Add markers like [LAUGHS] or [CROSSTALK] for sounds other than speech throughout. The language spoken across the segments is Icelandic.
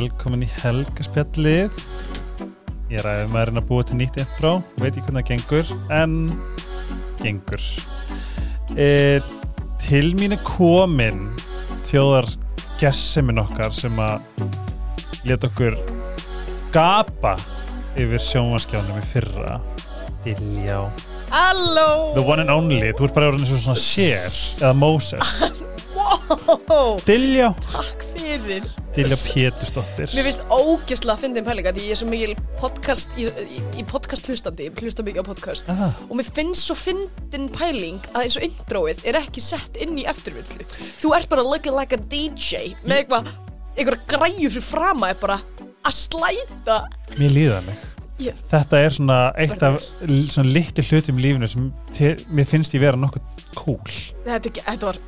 Velkomin í helgaspjallið. Ég ræði maðurinn að búa til nýtt intro. Veit ekki hvernig það gengur en gengur. E, Til mín er komin þjóðar gesseminn okkar sem að leta okkur gapa yfir sjónvaskjánum í fyrra. Diljá Halló! The one and only, þú ert bara orðin eins og svona Cher eða Moses. [LAUGHS] Wow, Diljá Takk fyrir Dilja Pétursdóttir. Mér finnst ógeðslega að fyndin pælinga því ég er svo mikil podcast í, í, í podcast hlustandi, ég hlusta mikið á podcast. Ah, og mér finnst svo fyndin pæling að eins og introið er ekki sett inn í eftirvinnslu. Þú ert bara looking like a DJ með eitthvað einhverja græju fyrir frama er bara að slæta. Mér líða mig Ég- Þetta er svona eitt af svona litli hlutum í lífinu sem mér finnst ég vera nokkuð cool. Þetta, þetta var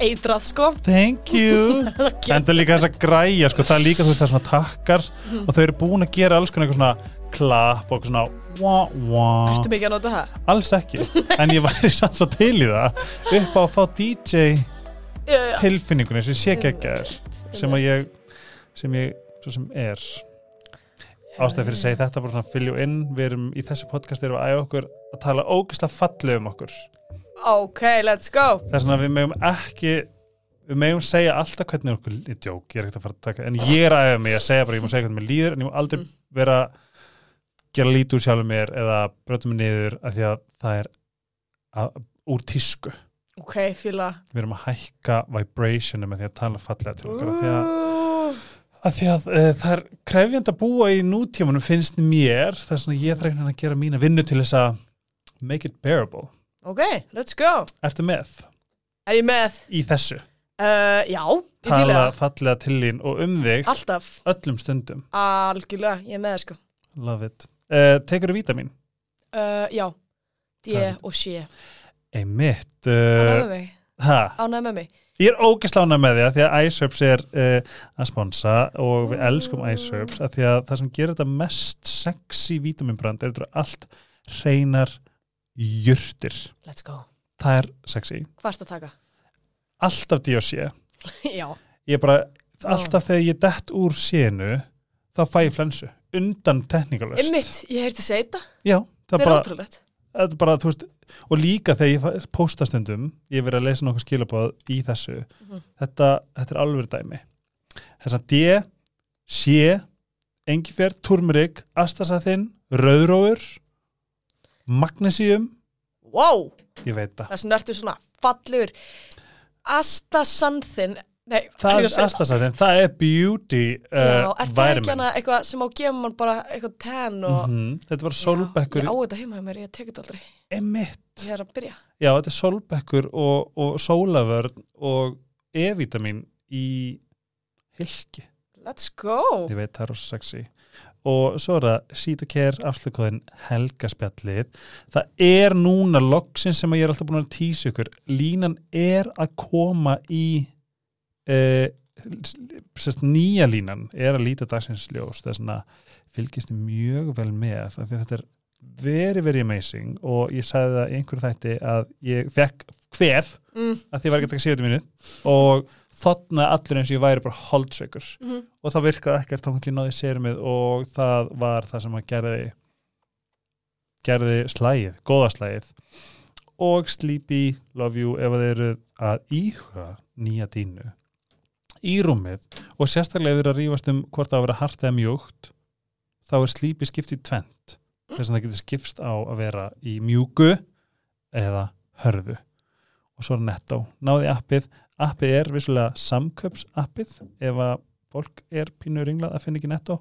eitrað sko. Thank [LAUGHS] you. En það er líka þess að græja sko, það er líka þú veist það er svona takkar Mhm. og þau eru búin að gera alls konar eitthvað svona klapp og eitthvað svona wah, wah. Ertu mikið að nota það? Alls ekki, en ég væri samt svo til í það. Upp á að fá DJ Já, já. tilfinningunni sem sé geggjaður sem að ég sem ég svo sem er. Ástæði fyrir að segja þetta bara svona fylgju inn við erum í þessu podcast erum við að æfa okkur að tala ógeðslega fallega um okkur Ok, let's go þess að við megum ekki við megum segja alltaf hvernig okkur í djók, ég er ekkert að fara að taka en ég er að æfa mig að segja bara, ég má segja hvernig mér líður en ég má aldrei Mm. vera gera lítið úr sjálfum mér eða brjóta mig niður af því að það er að, úr tísku Ok, fíla við erum að hækka vibrationum með því að tala fallega til okkar af því að. Af því að uh, það er krefjand að búa í nútímanum finnst mér þess að ég þarf einhvern veginn að gera mína vinnu til þess að make it bearable. Ok, let's go Ertu með Er ég með? í þessu? Uh, já, ég til Tala það fallega til þín og um þig Alltaf, öllum stundum. algjörlega, ég er með það sko Love it. Uh, Tekur þú vítamin? uh, Já, D Hvað og sé Einmitt. Ánægð Uh, með mig, ha, ánægð með mig ég er ógeslána með því að því að iSerbs er uh, að sponsa og við elskum iSerbs að því að það sem gerir þetta mest sexy vítaminbrand er þetta allt hreinar jurtir. Let's go Það er sexy. Hvað ertu að taka? alltaf D.O.C. [LAUGHS] já, ég bara, alltaf þegar ég dett úr sénu þá fæ ég flensu undan teknikalust einmitt, ég heyrti segja þetta já, það er ótrúlegt það er bara þú veist, og líka þegar ég pósta stundum ég verið að lesa nokkuð skilabóð í þessu Mhm. þetta, þetta er alveg dæmi þess að D, C engifer, turmerik astasathinn, rauðróur magnesium. Wow, ég veit það. Það sem ertu svona fallegur. Astasanþin Nei, það er astasathinn, það er beauty Já, uh, er það ekki vitamin. hana eitthvað sem á gefa mann bara eitthvað ten og Mhm, þetta var sólbekkur. Já, Ég á þetta heima hjá mér, ég tek þetta aldrei. Emitt Ég er að byrja. Já, þetta er sólbekkur og, og sólavörn og E-vitamin í hilki. Let's go! Ég veit, það er rosa sexy. Og svo er það Sítokær afslökuðin helgaspjallið. Það er núna loksin sem ég er alltaf búin að tísa ykkur. Línan er að koma í uh, sérst, nýja línan er að líta dagsins ljós. Það er svona fylgist þið mjög vel með af því að þetta er very, very amazing og ég sagði það einhverju þætti að ég fekk hvef mm. að því var ekki að taka síðan mínu og þotnaði allir eins og ég væri bara holdsveikur. Mm -hmm. og það virkaði ekkert þá hann náði sérumið og það var það sem að gerði gerði slægið, góða slægið. Og Sleepy, Love You ef þið eru að íhuga nýja dínu í rúmið og sérstaklega ef þið eru að rífast um hvort það að vera hart eða mjúkt þá er Sleepy skipt í tvent þess að það getur skipst á að vera í mjúku eða hörðu. Og svo er Netto, náði appið appið er vissulega samköps appið ef að fólk er pínu ringlað að finna ekki Netto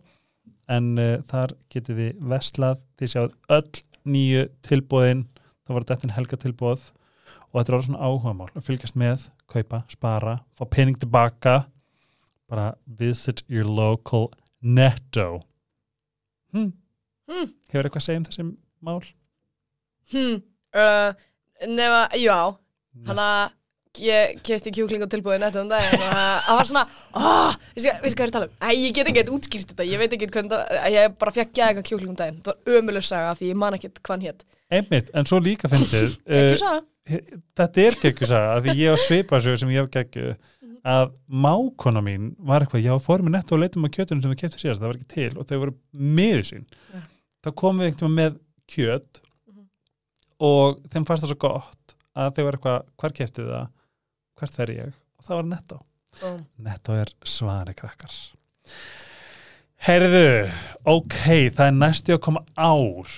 en uh, þar getið þið vestlað þið sjáðu öll nýju tilbúðin það var þetta helga tilbúð og þetta er alveg svona áhugamál að fylgjast með, kaupa, spara fá pening tilbaka bara visit your local Netto hm. Hmm. hefur eitthvað að segja um þessi mál? Hmm. Uh, nema, já hann að ég kefti kjúkling og tilbúið netto um daginn og það var svona oh, við skal hvað er að tala um, Æ, ég get ekki eitthvað útskýrt þetta ég veit ekki það, ég bara fekk gæða kjúkling um daginn, það var ömuleg saga því ég man ekki hvað hann hétt einmitt, en svo líka [LAUGHS] ekki uh, saga. þetta er geggjusaga því ég á svipasögu sem ég hef geggju að mákona mín var eitthvað, já, fórum við netto og leitum á kjötunum sem við keftum síðast, það var ekki til og þau voru miður sín. Já. þá komum við Mhm. og þeim fannst það svo gott að þau var eitthvað, hvar keftið það hvert fer ég, og það var netto Búm. netto er svari krakkar heyrðu ok, það er næstu að koma ár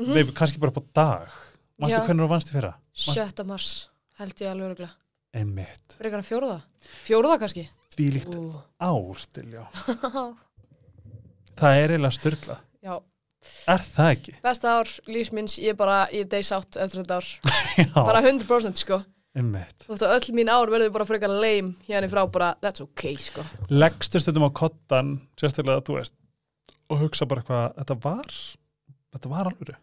mm. kannski bara på dag Manstu Já. hvernig þú vannst í fyrra? 7. mars held ég alveg öruglega Einmitt, fyrir eitthvað fjóruða fjóruða kannski því líkt Ú. ár til já [LAUGHS] Það er eiginlega styrla já, Er það ekki? besta ár lífsminns ég bara í day sátt eftir þetta ár [LAUGHS] bara 100% sko einmitt þú veist að öll mín ár verður bara frekar leim hérna í frá bara that's ok sko Leggstu stundum á kottan sérstaklega að þú veist og hugsa bara hvað, þetta var þetta var alvöru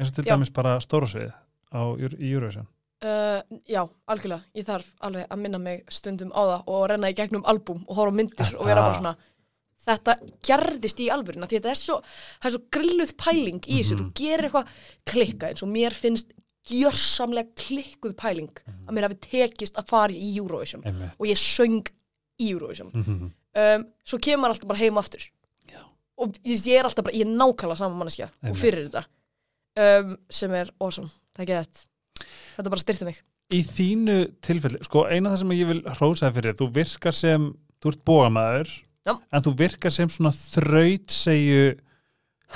eins og til Já. dæmis bara stóra svið á, í Eurovision Uh, já, algjörlega, ég þarf alveg að minna mig stundum á það og renna í gegnum albúm og horfa myndir og vera bara Aha. svona þetta gerðist í alvörina því þetta er svo, er svo grilluð pæling í þessu, Mhm. þú gerir eitthvað klikka eins og mér finnst gjörsamlega klikkuð pæling Mhm. að mér hafi tekist að fara í Eurovision. Einmitt. Og ég söng í Eurovision. Mhm. um, svo kemur alltaf bara heim aftur. Já. og ég, ég er alltaf bara, ég er nákvæmlega saman manneskja. Og fyrir þetta. Um, sem er awesome, það er ekki þetta bara styrti mig. Í þínu tilfelli, sko eina það sem ég vil hrósa þér fyrir, þú virkar sem þú ert bógamæður Já. en þú virkar sem svona þrautsegju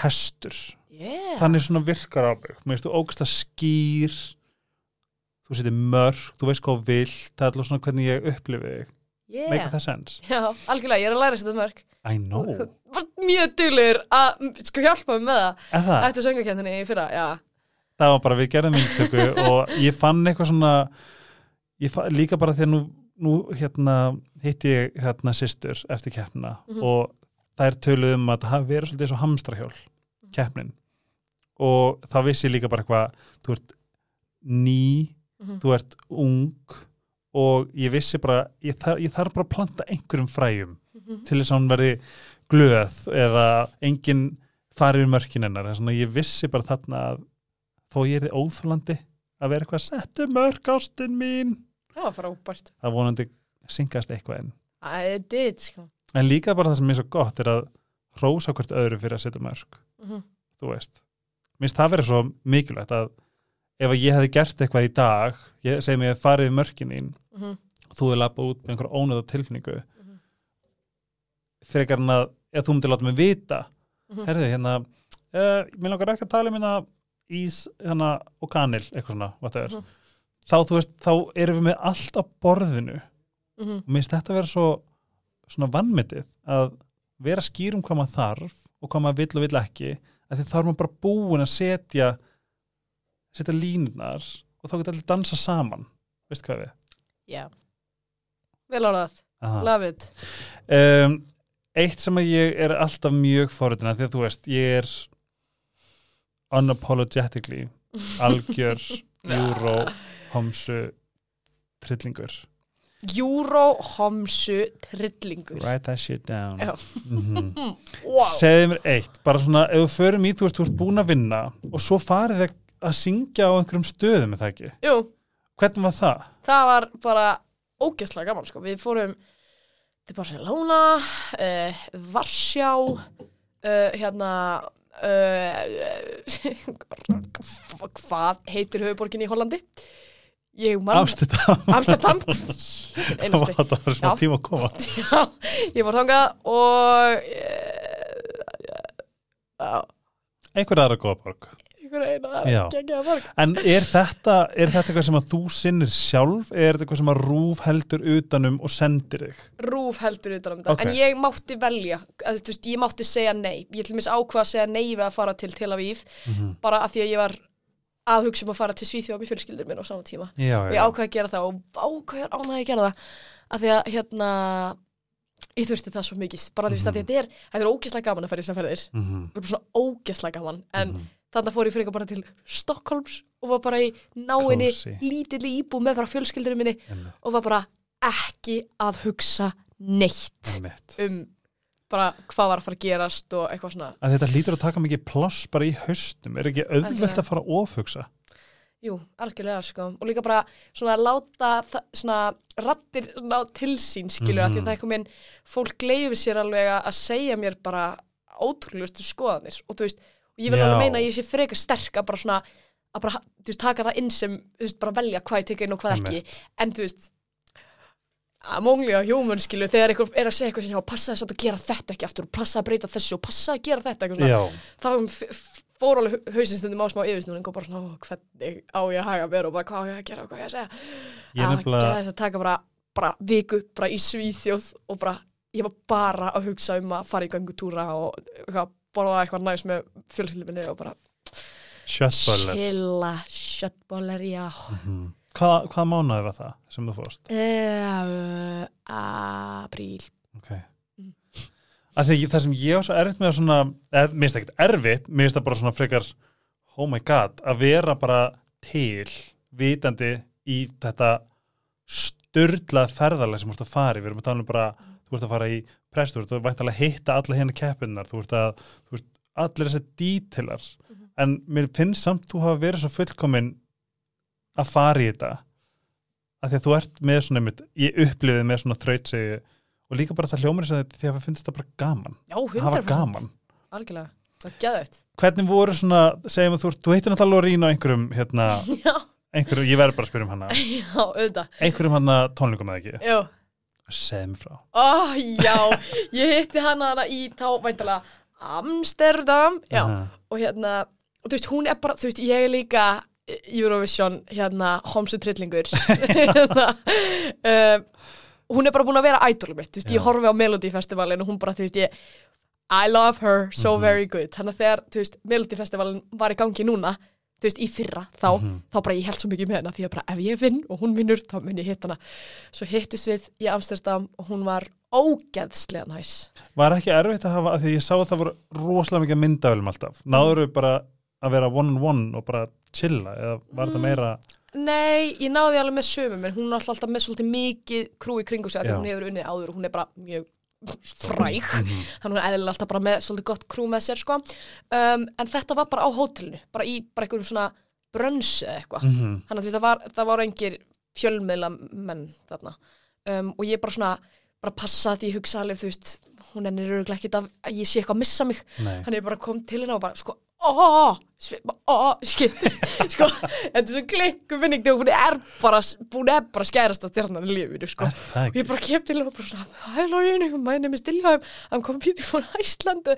hestur yeah. þannig svona virkar á mig mér finnst þú ógæslega skýr þú setir mörg, þú veist hvað þú vilt það er alltaf svona hvernig ég upplifi þig. Yeah. make that sense, Já, algjörlega, ég er að læra sér þetta mörg I know. Mjög duglur að sko hjálpa mig með það það, eftir söngakendinni í fyrra, já. Það var bara við gerðum myndtöku [LAUGHS] og ég fann eitthvað svona fann, líka bara að nú, nú hérna hitti ég hérna systur eftir keppnina Mhm. og þær töluðu um að það verið svolítið svo hamstrahjól keppnin og þá vissi ég líka bara eitthvað þú ert ný Mhm. þú ert ung og ég vissi bara ég, þar, ég þarf bara að planta einhverjum fræjum Mhm. til þess að hún verði glöð eða enginn farið við mörkin hennar. Þess að ég vissi bara þarna að þó ég er þið óþúlandi að vera eitthvað settu mörk ástin mín. Það var frábært það vonandi syngast eitthvað inn. I did, sko. En líka bara það sem er svo gott er að hrósa hvert öðru fyrir að setja mörk. Mhm. þú veist minnst það verið svo mikilvægt að ef ég hefði gert eitthvað í dag ég mig að farið mörkin þín Mhm. og þú er lappa út með einhver ónöða tilfinningu Mhm. frekar en að ef þú myndir láta mig vita Mhm. herðu hérna uh, mér langar ekki að tala um hérna ís hérna, og kanil eitthvað svona whatever. Mhm. þá þú veist, þá erum við með allt á borðinu Mhm. og mér finnst þetta vera svo svona vannmetið að vera skýr um hvað maður þarf og hvað maður vill og vill ekki að því þá er maður bara búin að setja setja línunar og þá getur allir dansa saman. Veist hvað við? Já. Vel árað, love it. Um, eitt sem að ég er alltaf mjög forritin því að þú veist, ég er unapologetically [LAUGHS] algjör júró homsu trillingur Júró homsu trillingur write that shit down mm wow. [LAUGHS] segðu mér eitt, bara svona ef við förum í, þú veist, þú ert búin að vinna og svo farið þið að syngja á einhverjum stöðum er það ekki, Jú, hvernig var það? það var bara ógeðslega gaman sko. Við fórum til Barcelona, uh, Varsjá, uh, hérna, [LAUGHS] uh, hvað heitir höfuborgin í Hollandi? Amsterdam, [LAUGHS] einasti. það var Já. tíma að koma Já, ég var þangað og já, einhver aðra góða borg einhver eina Já. geggjaða borg. en er þetta, er þetta eitthvað sem að þú sinnir sjálf, er þetta eitthvað sem að rúf heldur utanum og sendir þig Rúf heldur utan um þetta, Ok. en ég mátti velja, að, veist, ég mátti segja nei, ég til mér ákvað að segja nei við að fara til Tel Aviv, Mhm. bara af því að ég var að hugsa um að fara til Svíþjóð með fjölskyldur minn á sama tíma. já, Og ég ákvað að gera það og ákvað ánæði að gera það, af því að hérna, ég þurfti það svo mikið, bara þú veist að Mhm. þetta er, þetta er ógeðslega gaman að fara í þessar ferðir, Mhm. það er bara svona ógeðslega gaman, en Mhm. þannig fór ég frekar bara til Stokkólms og var bara í náinni lítilli íbú með bara fjölskyldur minni og var bara ekki að hugsa neitt um bara hvað var að fara að gerast og eitthvað svona. Að þetta hlýtur að taka mikið pláss bara í haustum er ekki auðvelt að fara að ofhugsa? Jú, algjörlega sko. Og líka bara svona láta það- svona rattir ná til sín skilur mm Mhm. því að það er komin fólk leifir sér alveg að segja mér bara ótrúlegustu skoðanir. Og þú veist, og ég vil Já. alveg meina að ég sé frekar sterk að bara svona að bara, þú veist, taka það inn sem þú veist, bara velja hvað ég teka inn og hvað ekki. En þú veist amonglega human skilu þegar einhver er að segja eitthvað sem já, passa þess að gera þetta ekki aftur og passa að breyta þessu og passa að gera þetta eitthvað svona. Þá f- fór alveg hausinstundum á smá yfirsnúning og bara svona, hvernig á ég að haga mér? Og bara hvað á ég að gera? Og hvað á ég að segja? Ég að nefnilega geða þetta taka bara, bara viku bara í Svíþjóð og bara ég var bara að hugsa um að fara í göngutúra og eitthvað, borða eitthvað næst með fjölskyldminni og bara Sjöttböller Hvað, hvað mánuði var það sem þú fórst? uh, apríl. Ok. Af því að það sem ég var svo erfitt með að svona, eð, mér finnst það ekkert erfitt, mér finnst það bara svona frekar, oh my god, að vera bara til, vitandi í þetta styrlað ferðarlega sem þú ert að fara í, við erum að tala um bara, þú ert að fara í prest, þú ert að væntalega hitta alla hérna keppinnar, þú ert að, þú veist, allir þessi dítilar, en mér finnst samt þú hafa verið svo fullkomin að fara í þetta, af því að þú ert með svona, einmitt, ég upplifið með svona þrautsegi og líka bara það hljómar þess að því að það finnst það bara gaman. Já, 100% það var gaman. Algjörlega, það var geðvægt hvernig voru svona, segjum að þú, þú heitir náttúrulega Lorín á einhverjum, hérna [LAUGHS] já, einhverjum, ég verður bara að spyrja um hana. [LAUGHS] Já, auðvitað. Einhverjum hana tónleikum eða ekki? Já segð mér frá. Ó, já, ég hitti hana hana í þá væntalega Amsterdam, já, Aha. og hérna, þú veist, hún er bara, þú veist, ég er líka Eurovision, hérna, homsu trillingur, [LAUGHS] hérna, um, hún er bara búin að vera idolum mitt, þú veist, Já. ég horfi á Melody Festivalin og hún bara, þú veist, ég, I love her so Mhm. very good, þannig að þegar, þú veist, Melody Festivalin var í gangi núna, þú veist, í fyrra, þá, Mhm. þá bara ég held svo mikið með hana, því að bara ef ég vinn og hún vinnur, þá mun ég hitta hana. Svo hittust við í Amsterdam og hún var ógeðslega næs. var ekki erfitt að hafa, af því ég sá að það voru rosalega mikið myndavælum alltaf náður við bara að vera one on one og bara chilla, eða var þetta Mm. meira Nei, ég náði alveg með sömum, en hún er alltaf með svolítið mikið krú í kringu sig, Já. hún hefur unnið áður og hún er bara mjög fræg. Mhm. Þannig hún er eðlilega alltaf bara með svolítið gott krú með sér, sko. Um, en þetta var bara á hótelinu, bara í bara einhverjum svona brönns eða eitthvað. Mhm. Þannig að það var, það var engir fjölmiðla menn þarna. Um, og ég bara svona, bara passa því ég hugsa alveg, þú veist, hún ennir öruglega ekkit að að ég sé eitthvað að missa mig. Þannig ég bara kom til hennar og bara, sko, ó, ó, skitt, [LAUGHS] sko, þetta er svo klikku finning þegar hún er bara, hún er bara skærast að stjarnan í lífinu, sko. Og ég bara kem til og bara svona, hi Lorraine, my name is Dilheim, I'm competing for Iceland,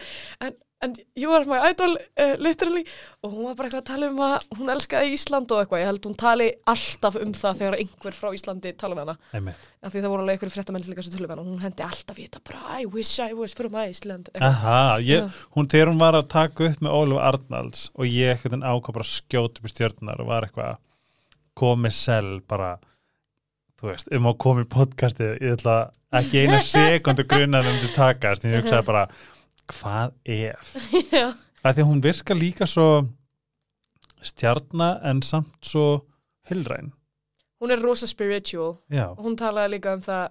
and, and you are my idol, uh, literally. Og hún var bara eitthvað að tala um að hún elskaði Ísland og eitthvað, ég held hún tali alltaf um það þegar einhver frá Íslandi tala um hana. Einmitt. Af því það voru alveg einhverju fréttamenn líka sem tala um hana, og hún hendi alltaf í þetta, bara, I wish I was from Iceland. Aha, ég, hún þegar hún var að taka upp með Ólaf Arnalds og ég eitthvað ákvað bara að skjóta upp í stjörnar og var eitthvað komið sel bara þú veist, um að koma í podcastið ég ætla ekki eina [LAUGHS] sekundu grunaði um til takast, en ég hugsaði bara hvað ef? [LAUGHS] Það því að hún virkar líka svo stjarnar en samt svo hylræn. Hún er rosa spiritual Já, og hún talaði líka um það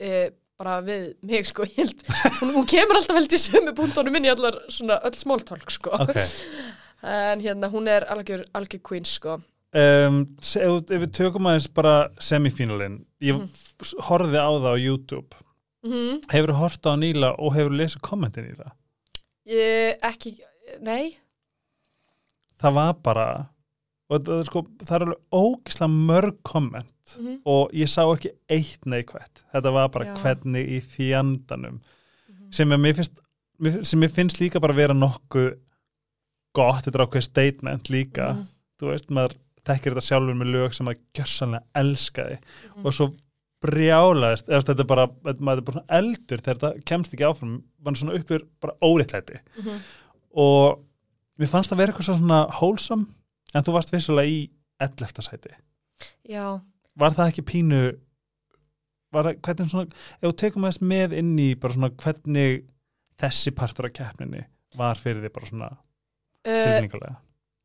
e, bara við mig sko held, hún, hún kemur alltaf vel til sömu punktunum inn í allar svona öll smóltálk sko ok. en hérna hún er algjör, algjör queen sko Um, ef, ef við tökum aðeins bara semifínalinn, ég mm. horfið á það á YouTube mm Hefur þú hort á Níla og hefur lesið kommentin í það? ég ekki, nei Það var bara og það er, sko, það er alveg ógislega mörg komment mm og ég sá ekki eitt neikvætt þetta var bara Já. hvernig í fjandanum finnst, mér- sem mér finnst líka bara vera nokkuð gott, þetta er ákveð statement líka Mhm. þú veist, maður þekkir þetta sjálfur með lög sem maður gjörsanlega elskaði Mhm. og svo brjálaðist eða þetta er bara, maður er bara eldur þegar þetta kemst ekki áfram, maður er svona uppur bara óréttlæti Mhm. og mér fannst það vera eitthvað svona wholesome, en þú varst vissulega í 11. sæti. já, Var það ekki pínu var það, hvernig svona ef þú tekum aðeins með inn í bara svona hvernig þessi partur af keppninni var fyrir því bara svona uh,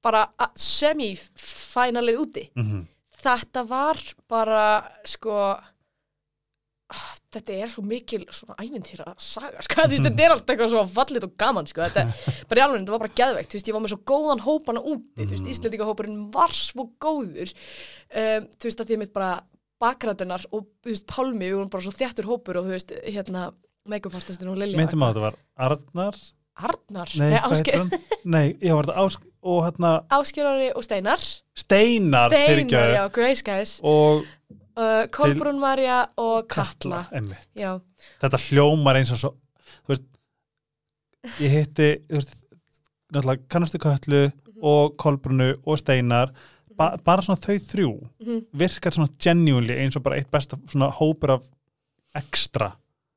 bara semi-fænalið úti mm -hmm. þetta var bara sko þetta er svo mikil svona ævintýra saga, sko, þú veist, þetta er allt eitthvað svo fallit og gaman, sko, þetta, [LAUGHS] bara í alveg, þetta var bara geðveikt, þú veist, ég var með svo góðan hópana úti, þú veist, Mm. Íslendingahópurinn var svo góður, um, þú veist, að því mitt bara bakrætunar og, þú veist, Pálmi, við vorum bara svo þjættur hópur og, þú veist, hérna, make-up-artistin og Lilja. myndum að þetta var Arnar. Arnar, nei, hvað Ásker, nei, já, var þetta Ásk og hérna Áskerari og Steinar. Steinar, Steinar, uh, Kolbrún Marja og Katla. Já, þetta hljómar eins og svo þú veist ég hitti, þú veist náttúrulega kannastu Köllu Mhm. og Kolbrunu og Steinar ba bara svona þau þrjú mhm, virkar svona genuinely eins og bara eitt besta svona hópur af ekstra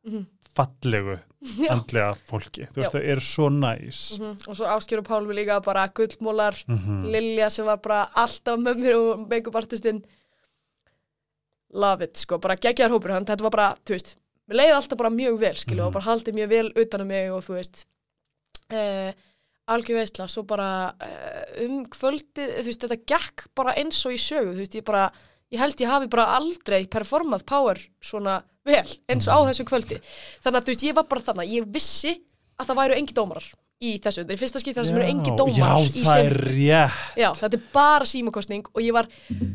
mhm, fallegu [LAUGHS] já. andlega fólki, þú veist Já. þau eru svo næs. Mhm, og svo og Pálmi líka bara gullmólar, mm Lilja sem var bara alltaf með mér og make-up artistinn love it, sko, bara geggjaðar hópur. Hann, þetta var bara, þú veist, mér leiði alltaf bara mjög vel, skilu, Mhm. og bara haldið mjög vel utan um mig og þú veist uh, algjör veistla, svo bara uh, um kvöldið, þú veist, þetta gekk bara eins og í sögu, þú veist, ég bara ég held ég hafi bara aldrei performað power svona vel, eins og á Mhm. þessu kvöldi. Þannig að, þú veist, ég var bara þannig ég vissi að það væru engi dómarar í þessu, þetta er fyrsta skipta sem eru engi já, dómarar í það er rétt Já, þetta er bara símakostning og ég var,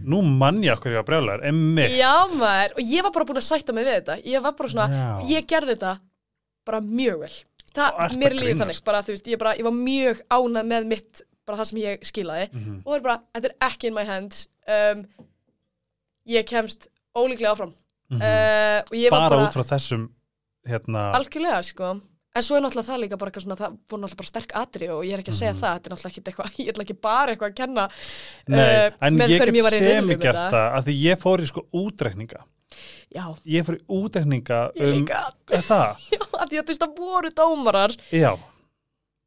nú mann ég okkur ég var brjálæður, emmi já maður, og ég var bara búin að sætta mig við þetta. Ég var bara svona, Já. ég gerði þetta bara mjög vel. Það, mér líði þannig, bara þú veist, ég, bara, ég var mjög ánað með mitt, bara það sem ég skilaði. Mhm. Og það er bara, þetta er ekki in my hands. Um, ég kemst ólíklega áfram. Uh, og ég var bara bara, út frá þessum hérna, algjörlega, sko. En svo er náttúrulega það líka bara eitthvað svona, það voru náttúrulega bara sterk atri og ég er ekki að segja Mhm. það, þetta er náttúrulega ekki eitthvað, [LAUGHS] ég ætla ekki bara eitthvað að kenna Nei, uh, en ég get ég var í riðlum semi með gert þetta. það að því ég fór í sko útreikninga. Já, ég fór í útreikninga ég um líka. Er það, [LAUGHS] Já, af því að þú veist það voru dómarar. Já,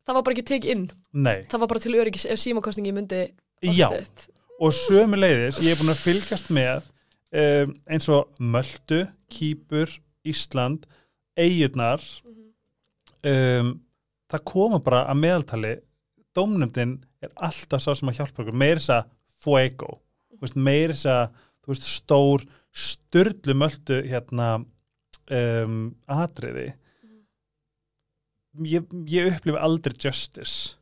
það var bara ekki tekið inn. Nei. Það var bara til öryggis ef símakostningi myndi Já, upp. og sömu leiðis ég er búin að fylgast með um, eins og Möldu, Kýpur Ísland, Eyjurnar um, það koma bara að meðaltali dómnefndin er alltaf sá sem að hjálpa okkur. Meira þess að fuego. Meira þess að stór styrlu möldu hérna um, atriði. Ég, ég upplifi aldrei justice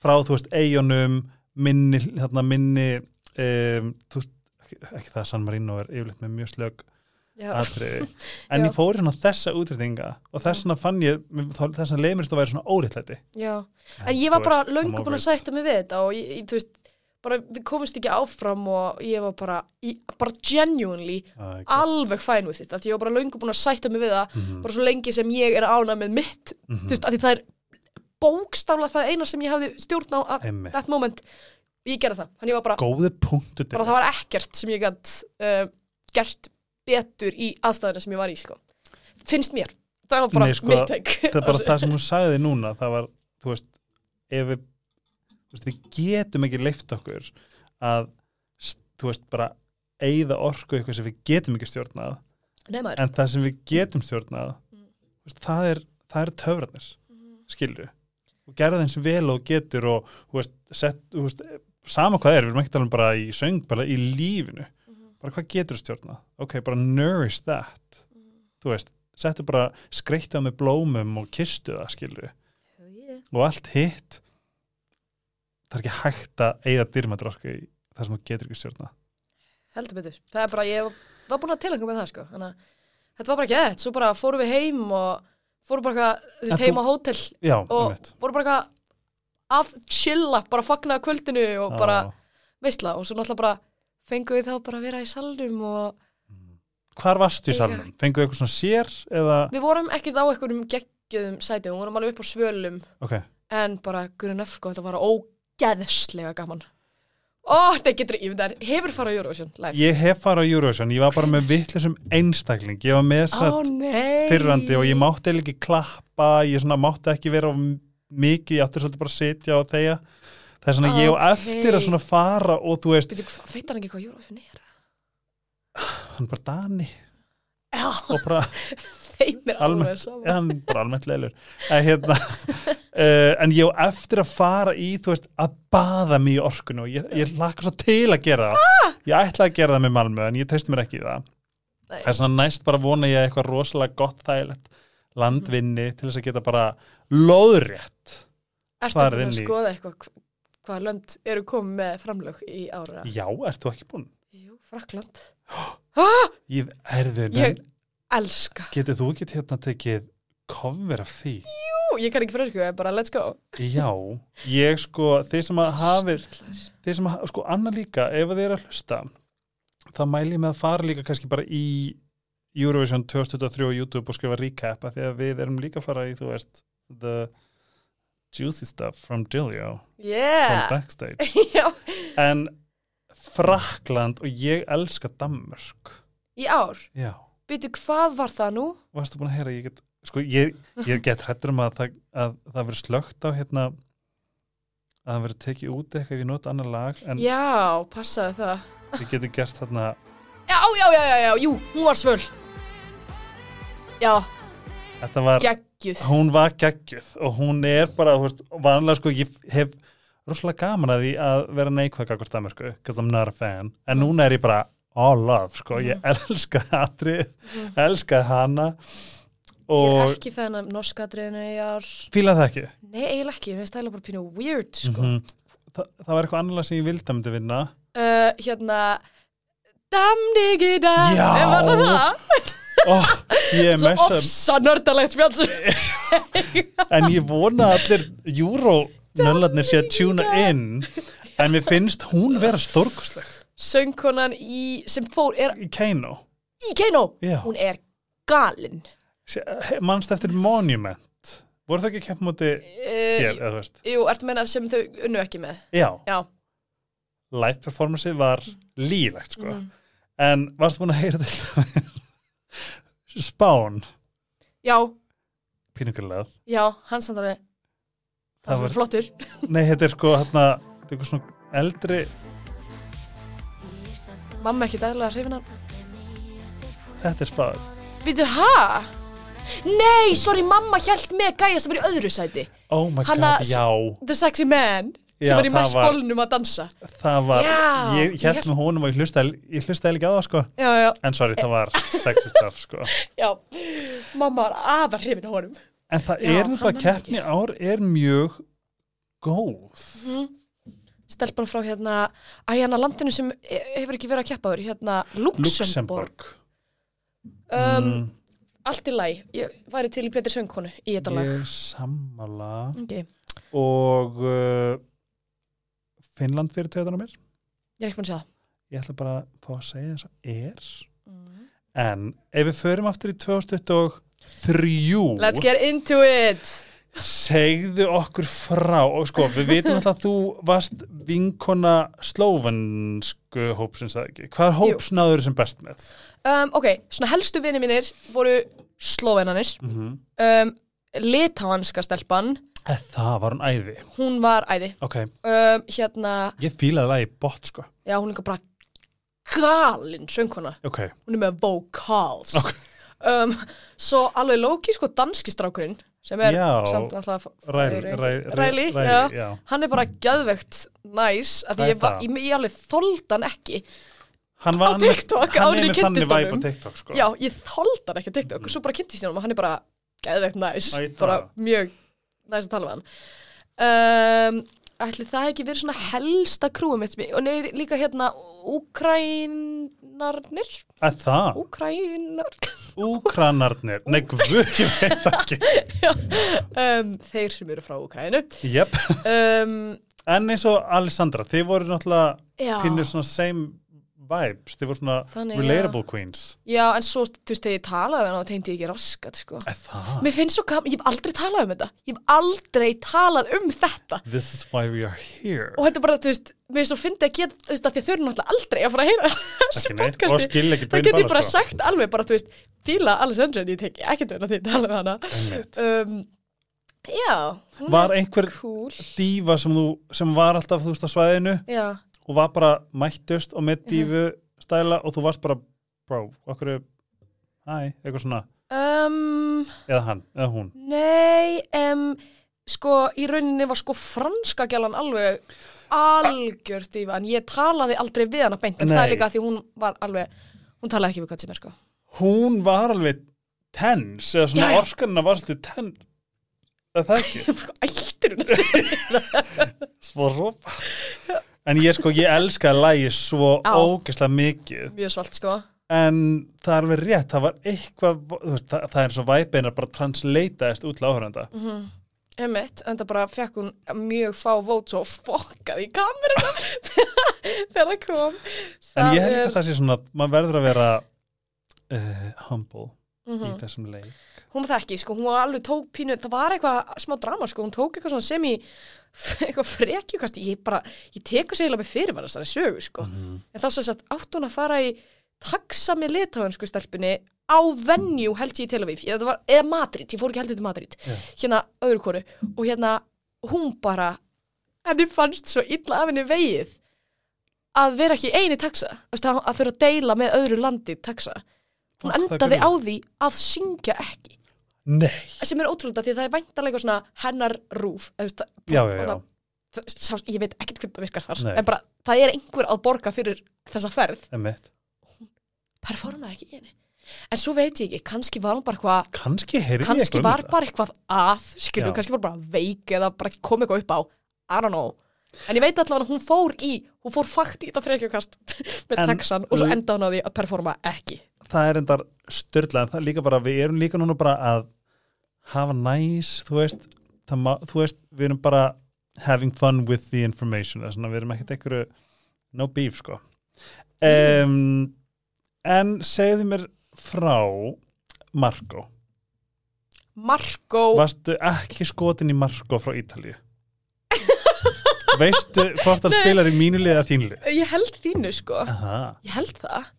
frá þú veist eigunum minni, hérna, minni um, þú veist, ekki, það að San Marino er yfirleitt með mjög slög atriði, [LAUGHS] en Já. ég fór í svona þessa útrýtinga og þess vegna fann ég þess vegna leið að væri svona óriðlæti já. en ég var bara löngu búin að sætta mig við þetta og ég, ég, þú veist bara við komumst ekki áfram og ég var bara ég, bara genuinely alveg fæn við þetta því ég var bara löngu búin að sætta mig við það Mhm. bara svo lengi sem ég er ánað með mitt þú veist, af því það er bókstaflega það eina sem ég hafði stjórn á at that moment. Ég gerði það, þannig ég var bara bara það var ekkert sem ég gætt uh, gert betur í aðstæðina sem ég var í sko. finnst mér, það var bara Nei, sko, mitt tek það er bara [LAUGHS] það sem hún sagði núna það var, þú veist, ef við veist, við getum ekki leift okkur að þú veist, bara eigða orku eitthvað sem við getum ekki stjórnað. Nei en það sem við getum stjórnað Mm. veist, það er, það er töfranir skilju, og gera þeim sem vel og getur og, veist, sett þú veist, sama hvað er, við erum ekki að tala um bara í söng, bara í lífinu bara hvað getur stjórnað, ok, bara nourish that. Þú veist, settu bara skreitt á með blómum og kistu það, skilju og allt hitt það er ekki hægt að eigða dýrmættur orku í það sem þú getur ekki stjórnað. Heldur betur, það er bara, ég var búin að tilhenga með það sko, þannig að þetta var bara ekki þetta, svo bara fórum við heim og fórum bara eitthvað, þú veist, heim á hótel já, og fórum bara eitthvað að chilla, bara fagna kvöldinu og bara Já. veistla og svo náttúrulega bara fengum við þá bara að vera í salnum og hvar varstu í salnum? fenguðu eitthvað svona sér eða, við vorum ekkert á einhverjum geggjöðum sætum, við vorum alveg upp á svölum. Ok, en bara Guðrun F. sko, þetta var ógeðslega gaman. Ó, það getur ég, það hefur farað á Eurovision live? Ég hef farið á Eurovision ég var bara með vittlisum einstakling. Ég var með Ó satt nei. fyrrandi og ég mátti eiginlega ekki klappa ég svona mátti ekki vera of mikið ég átti svolítið bara að sitja og þeia það er svona ég og eftir að svona fara og þú veist, veit hann ekki hvað Eurovision er? hann bara Dani. Já, og bara [LAUGHS] þeim er alveg saman hann er bara almennt leilur. En, hérna, uh, [LAUGHS] en ég á eftir að fara í þú veist, að baða mig í orkunu og ég, ég laka svo til að gera það. Ah! ég ætla að gera það með Malmö en ég treysti mér ekki í það. Nei. Það er svona næst bara vona ég að eitthvað rosalega gott þægilegt landvinni til þess að geta bara farið búin inn að skoða eitthvað hv- hvað lönd eru komið með framlög í ára? Já, ert þú ekki búin? Jú, Frakland. [GASPS] Ég, erðu, Ég elska. getur þú ekki hérna tekið cover af því? Jú, ég kann ekki frösku, bara let's go. Já, ég sko, þeir sem að hafið, þeir sem að, sko, annað líka, ef þið eru að hlusta, þá mæli ég með að fara líka kannski bara í Eurovision 2023 á YouTube og skrifa recap, af því að við erum líka að fara í, þú veist, the juicy stuff from from Yeah. backstage. [LAUGHS] Já. En Frakland og ég elska Danmörk. Í ár. Já. Býtu, hvað var það nú? Varstu búin að heyra, ég get, sko, ég, ég get hrættur um að það, að það verið slögt á hérna, að það verið tekið út eitthvað ef ég nota annar lag, Já, passaði það. við getum gert þarna, Já, já, já, já, já, jú, hún var svöl. Já, þetta var, geggjuð. hún var geggjuð og hún er bara, veist, vanlega sko, ég hef rosalega gaman að því að vera neikvæð gagvart Danmörku, because I'm not a fan, en núna er ég bara all love, sko, ég elska atrið, elska hana Ég er ekki fæðan af norska driðinu í ár. fíla það ekki. Nei, eiginlega ekki, það bara pínu weird, sko. Mm Þa, það var eitthvað annarlega sem ég vildi að myndi vinna. uh, hérna Damnigi dam Já. Oh, Svo ofsa nördalegt spjáls [LAUGHS] en ég vona allir júrónöllarnir sé að tjúna inn, en mér finnst hún vera stórkosleg Söngkonan í, sem fór, er í Keino. í Keino Já. Hún er galin Manst eftir Monument. Voru það ekki að keppa móti hér, uh, eða þú veist? Jú, ertu að menna sem þau unnu ekki með Já, Já, live performanceið var lílegt, sko. mm. En varstu búin að heyra þetta? Spán, já, pínugulega. já, hans samt alveg Það Það var var- flottur [LAUGHS] Nei, þetta er sko, hérna, þetta er eitthvað svona eldri, Mamma ekki daglega hrifina þetta er spán. Býtu, ha? Nei, sorry, mamma hjælt með gæja sem var í öðru sæti Oh my Hanna- god, já. The sexy man sem Já, var í það mest var- bólnum að dansa Það var, Já, ég held með honum og ég hlustaði, ég hlustaði ekki á það, sko. Já, já, En sorry, það var sexy stuff, sko. [LAUGHS] já Mamma var afar hrifin á honum En það Já, er man keppni ár er mjög góð. mm. Stelpan frá hérna Æjana landinu sem e- hefur ekki verið að keppa þér hérna Luxemburg, Um, Mm, Allt í læg, ég væri til í Petur Söngkonu í þetta lag ég er sammála. okay. Og uh, Finnland fyrir töðan á mér. Ég er ekki búin að segja Ég ætla bara að fá að segja þess að er. það mm. En ef við förum aftur í 2023 Let's get into it segðu okkur frá og sko, við vitum alltaf að þú varst vinkona slóvansku hópsins eða ekki. Hvað Jú. hóps náður sem best með? um, Ok, svona helstu vinni mínir voru slóvenanir Mm -hmm. um, Litáanska stelpan Það var hún æði. Hún var æði Ok, um, Hérna, ég fílaði það í bot sko. já hún er líka bara galin söngkona Ok, Hún er með vocals Ok. um, Svo alveg lóki sko danski strákurinn sem er Já. samt alltaf ræli, hann er bara geðvegt næs er ég, ég, ég alveg þoldi hann ekki Hann var Á TikTok, hann áður en ég með þannig kynntist væp á honum. TikTok sko. já, ég þoldi hann ekki á TikTok og svo bara kynntist ég hann og hann er bara geðvegt næs það. bara mjög næs að tala við hann. Um, ætli það ekki verið svona helsta krúum og nei, líka hérna Úkrænarnir Að það, Úkrænar úkranarnir Nei, guð, ég veit ekki. [LAUGHS] Um, þeir sem eru frá Úkrænu Jep, um, en eins og Alessandra Þið voru náttúrulega já, pínu svona same vibes. Þið voru svona Þannig, relatable queens. Já, en svo, þú veist, þegar ég talaði við hann og tegndi ég ekki raskat, sko. Það, Mér finnst svo gaman, ég hef aldrei talað um þetta. Ég hef aldrei talað um þetta. This is why we are here. Og þetta er bara, þú veist, mér finnst svo fyndi að geta, þú veist, að þau eru náttúrulega aldrei að fara að heyra þessu Ekki podcasti. ekki Það get ég bara sko. sagt alveg bara, þú veist, fíla Alessandra en ég tek ekkert verið að að tala við hana. Um, Já, hún Var er einhver cool. dífa sem, þú, sem var alltaf þú veist og var bara mættust og Mhm. með dífu stæla og þú varst bara bro, okkur hæ, eitthvað svona, um, eða hann, eða hún nei, um, sko, í rauninni var sko franska gælan alveg algjört yfir, en ég talaði aldrei við hana beint, en það Nei. er líka því hún var alveg, hún talaði ekki við hvað sem er, sko. hún var alveg tens eða svona orkanina var svolítið tens er það ekki? [LAUGHS] Æltir hún [LAUGHS] svo rópa [LAUGHS] en ég sko, ég elskaði lægi svo Já. ógeðslega mikið. Mjög svalt sko. En það er alveg rétt, það var eitthvað þú veist, það, það er svo væpeinar bara translataðist út til áhörenda Emmett, en það bara fekk hún mjög fá vót svo fokkaði í kameruna [LAUGHS] þegar það kom. En ég held er- að það sé svona maður verður að vera uh, humble Mhm. í þessum leik. Hún var það ekki, sko, hún var alveg tók pínu það var eitthvað smá drama, sko, hún tók eitthvað sem í [LAUGHS] eitthvað frekjukast ég bara, ég teku sig eiginlega með fyrirvara þessari sögu, sko, Mhm. en þá sem sagt átt hún að fara í taxa með litáðansku stelpunni á venju held ég í Tel Aviv, það var, eða Madrid ég fór ekki heldur til Madrid, Já. hérna öðru koru, og hérna hún bara henni fannst svo illa af henni vegið að vera ekki eini veist, að, þurfa að deila með öðru landi taxa hún endaði á því að syngja ekki. Nei, sem er ótrúlega því að það er væntalega svona hennar rúf eða, já, já, já. það- sá- ég veit ekkert hvernig það virkar þar Nei. en bara það er einhver að borga fyrir þessa ferð. Emmett. performaði ekki í henni. En svo veit ég ekki, kannski var hún bara eitthvað kannski kannski um var þetta. bara eitthvað að skilur, kannski var bara veik eða bara kom eitthvað upp á. I don't know. En ég veit allavega hún fór í hún fór fakt í þetta frekjukast [LAUGHS] með En- taxan og svo endaði hún á því að performa ekki það er endar er líka bara, við erum líka núna bara að hafa næs, þú veist þú veist, við erum bara having fun with the information svona, við erum ekkert einhverju no beef, sko. Um, en segðu mér frá Marco, Marco. Varstu ekki skotin í Marco frá Ítalíu? Veistu hvort hann spilar í mínu liða þínu lið? Ég held þínu sko. Aha, ég held það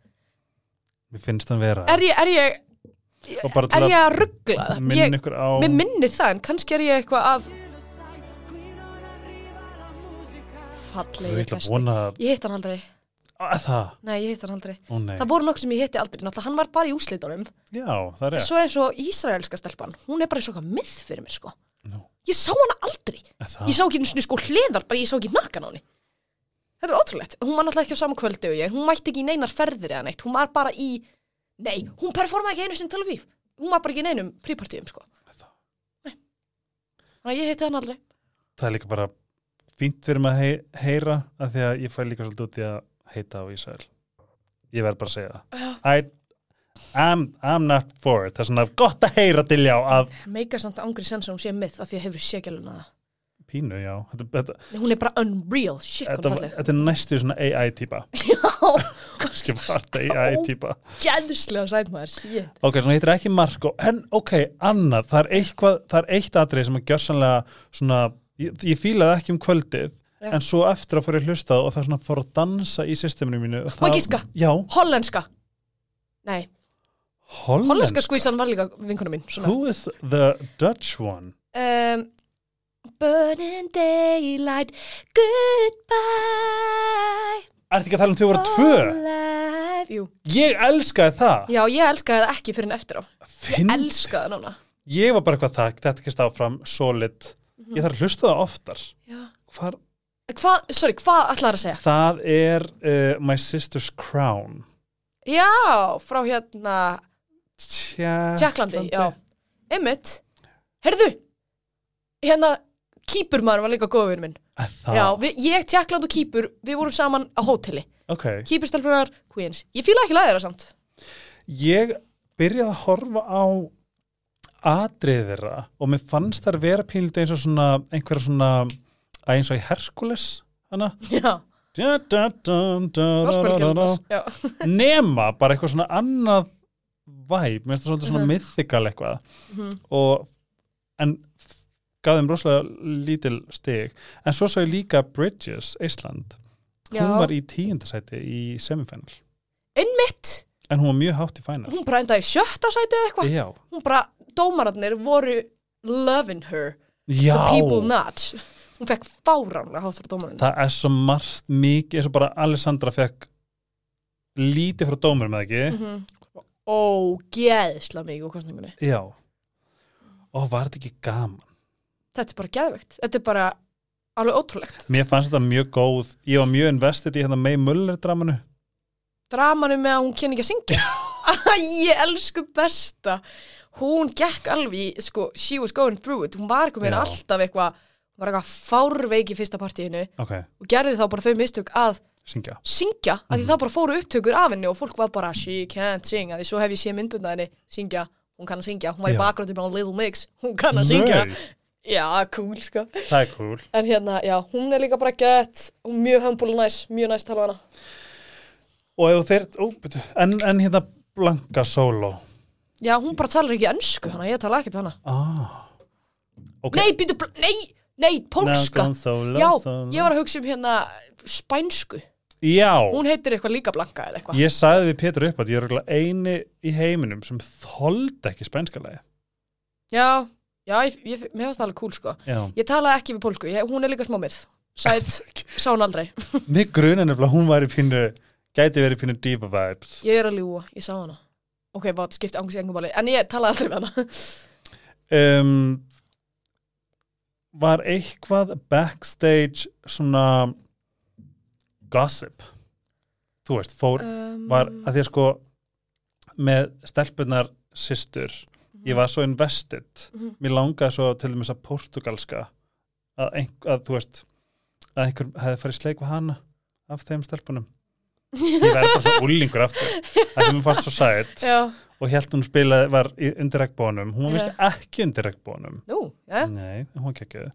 mér finnst hann vera er ég, er ég, er að ég að ruggla það minna ég, ykkur á mér minnir það en kannski er ég eitthvað að þú fallegi ætla að vona ég hitt hann aldrei, að það, nei ég hitt hann aldrei. Ó nei. Það voru nokkuð sem ég hitti aldrei, náttúrulega hann var bara í úslitunum já, það er rétt. Svo eins og Ísraelska stelpan, hún er bara eins og eitthvað mið fyrir mér sko. Nú, ég sá hana aldrei, er það? ég sá ekki einu sinni sko hliðar, bara ég sá ekki nakkan á henni þetta er ótrúlegt, hún var náttúrulega ekki á saman kvöldi og ég, hún mætti ekki í neinar ferðir eða neitt, hún var bara í nei, hún performaði ekki einu sinni til að víf hún var bara ekki í neinum prípartíum sko. Það. Nei. þannig að ég hitti hann aldrei. Það er líka bara fínt fyrir mig að hei, heyra að því að ég fæ líka svolítið út í að heita á Ísrael. Ég verð bara að segja það. I, I'm, I'm not for it. Það er svona gott að heyra til já að meika samt angri sens að hún sé mið af því að hefur sékjáluna það pínu, já þetta, þetta, hún er bara unreal, shit hún er falleg þetta er næstu svona AI típa [LAUGHS] já, kannski var þetta AI [LAUGHS] típa gæðslega sæt maður shit. ok, svona heitir ekki Marko en ok, annað, það er eitthvað það er eitt atrið sem að gjörsanlega svona, ég, ég fílaði ekki um kvöldið Já. en svo eftir að fór ég hlusta og það svona fór að dansa í systeminu mínu giska? Já, hollenska nei, hollenska hollenska skvísan var líka vinkona mín svona. Who is the Dutch one? um, burning daylight goodbye. Er þetta ekki að tala um þau voru tvö? alive. Jú, Ég elskaði það. Já, ég elskaði það ekki fyrir en eftir á. Finn, elskaði það núna. Ég var bara eitthvað það, þetta ekki áfram solid. Ég þarf að hlusta það oftar. Já. Hvar? hvað, sorry, hvað ætlaði að segja? Það er uh, My Sister's Crown. Já, frá hérna Tja Tjekklandi, já. Einmitt, heyrðu Hérna, Kýpur maður var líka góður minn. Það, Já, við, ég, Tjekkland og Kýpur, við vorum saman á hóteli. Ok. Kýpurstelpunar, Queens. Ég fíla ekki læðir það samt. Ég byrjaði að horfa á atrið þeirra og mér fannst þær vera pínlítið eins og svona einhverja svona eins og í Herkules hana. Já, nema bara eitthvað svona annað væp, mér finnst það svolítið svona Mhm. mythical eitthvað. Mhm. og en gaf þeim rosalega lítil stig. En svo sá ég líka Bridges, Ísland hún var í tíundasæti í semifinal. Einmitt. En hún var mjög hátt í final. Hún bara endaði sjötta sæti eða eitthvað. Hún bara, dómararnir voru loving her. Já. The people not. Hún fekk fáránlega hátt fyrir dómararnir það er svo margt mikið eins og bara Alessandra fekk lítið frá dómur með ekki? Mm -hmm. Ógeðsla mikið úr kostningunni já. Og var þetta ekki gaman Þetta er bara geðvegt Þetta er bara alveg ótrúlegt. Mér fannst þetta mjög góð. Ég var mjög investið í hérna May Muller dramanu. Dramanum með að hún kynni ekki að syngja. [LAUGHS] Æ, elsku besta. Hún gekk alveg, sko, she was going through it. Hún var með Já. alltaf eitthvað Hún var eitthvað fárveik í fyrsta partíinu ok, og gerði þá bara þau mistök að syngja. syngja, af Mhm. því þá bara fóru upptökur af henni og fólk var bara, she can't sing. Af því svo hef ég séð myndbundað henni, syngja. Hún kann að syngja, hún var í Já. bakgröndi með Little Mix. Hún kann að syngja, Nei, já, cool sko. Það er cool. En hérna, já, hún er líka bara gett mjög humble og næs, mjög næs tala hana. Og ef þeir, ó, betur, en, en hérna Blanka Solo já, hún bara talar ekki ennsku hana, ég tala ekkert hana. Ah. ok. Nei, býtu, nei, nei, pólska. Blanka Solo, já, solo. ég var að hugsa um hérna spænsku, já, hún heitir eitthvað líka blanka eða eitthvað. Ég sagði við Pétur upp að ég er eini í heiminum sem þoldi ekki spænska lagi já, já, ég, ég, mér finnst það alveg cool sko. Já, Ég talaði ekki við pólsku, ég, hún er líka smámið Sæt, [LAUGHS] sá hún aldrei. [LAUGHS] Mig grunar nefnilega hún væri pínu gæti verið pínu diva vibes. Ég er að ljúa, ég sá hana. Ok, bát, skipti angurs í engum máli En ég talaði aldrei við hana. Um, var eitthvað backstage svona gossip? Þú veist, fór um, var að því að sko með stelpunar systur ég var svo invested. Mhm. mér langaði svo til dæmis að portugalska að, einhver, að þú veist að einhver hefði farið í sleik við hana af þeim stelpunum. Ég verði bara svo [LAUGHS] úlingur aftur. Að þeim fannst svo sætt og held hún spilaði, var undir regnbónum hún var vist ekki undir regnbónum nú, já. Nei, hún var ekki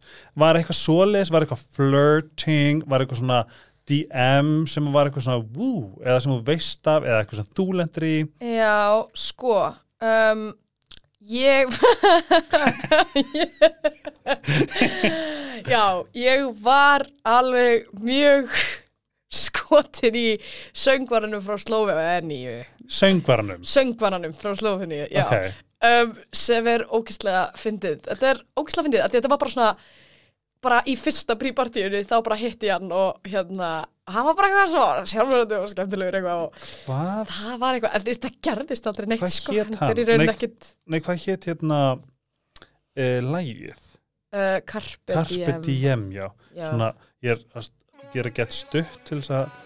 Var eitthvað svoleiðis, var eitthvað flirting? Var eitthvað svona DM sem var eitthvað svona woo eða sem þú veist af, eða eitthvað sem þú lendir í? Já, sko um, Ég Já, ég var alveg mjög skotin í söngvaranum frá Slóveníu söngvaranum? Söngvaranum frá Slóveníu, já. Ok, um, sem er ógeðslega fyndið. Þetta er ógeðslega fyndið, þetta var bara svona bara í fyrsta prípartíinu þá bara hitti ég hann og hérna hann var bara eitthvað svo sjálfurandi og skemmtilegur eitthvað og hvað? það var eitthvað, en þú veist það gerðist aldrei neitt Hvað sko, hét þetta er í hann? Nei, ekkit Nei, hvað hétt hérna uh, lægið? uh, Carpe, Carpe Diem, Diem, já. já. Svona, ég er að gera gett stutt til þess að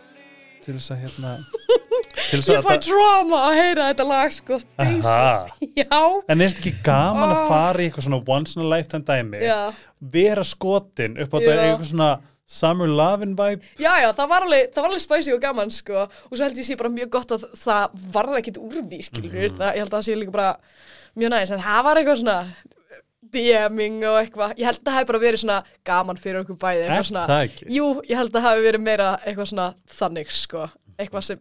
til þess að hérna [LAUGHS] ég fæ drama að heyra þetta lag sko. En er þetta ekki gaman að Oh. fara í eitthvað svona once in a lifetime dæmi? Já. Vera skotin upp á þetta eitthvað svona summer lovin vibe? Já, já, það var alveg, það var alveg spæsi og gaman, sko, og svo held ég sé bara mjög gott að það varða ekkit úr því, skilur, Mhm. það, ég held að það sé líka bara mjög næs, en það var eitthvað svona DMing og eitthvað, ég held að það hefði bara verið svona gaman fyrir okkur bæði, jú, ég held að það hefði verið meira eitthvað svona þannig, sko, eitthvað sem,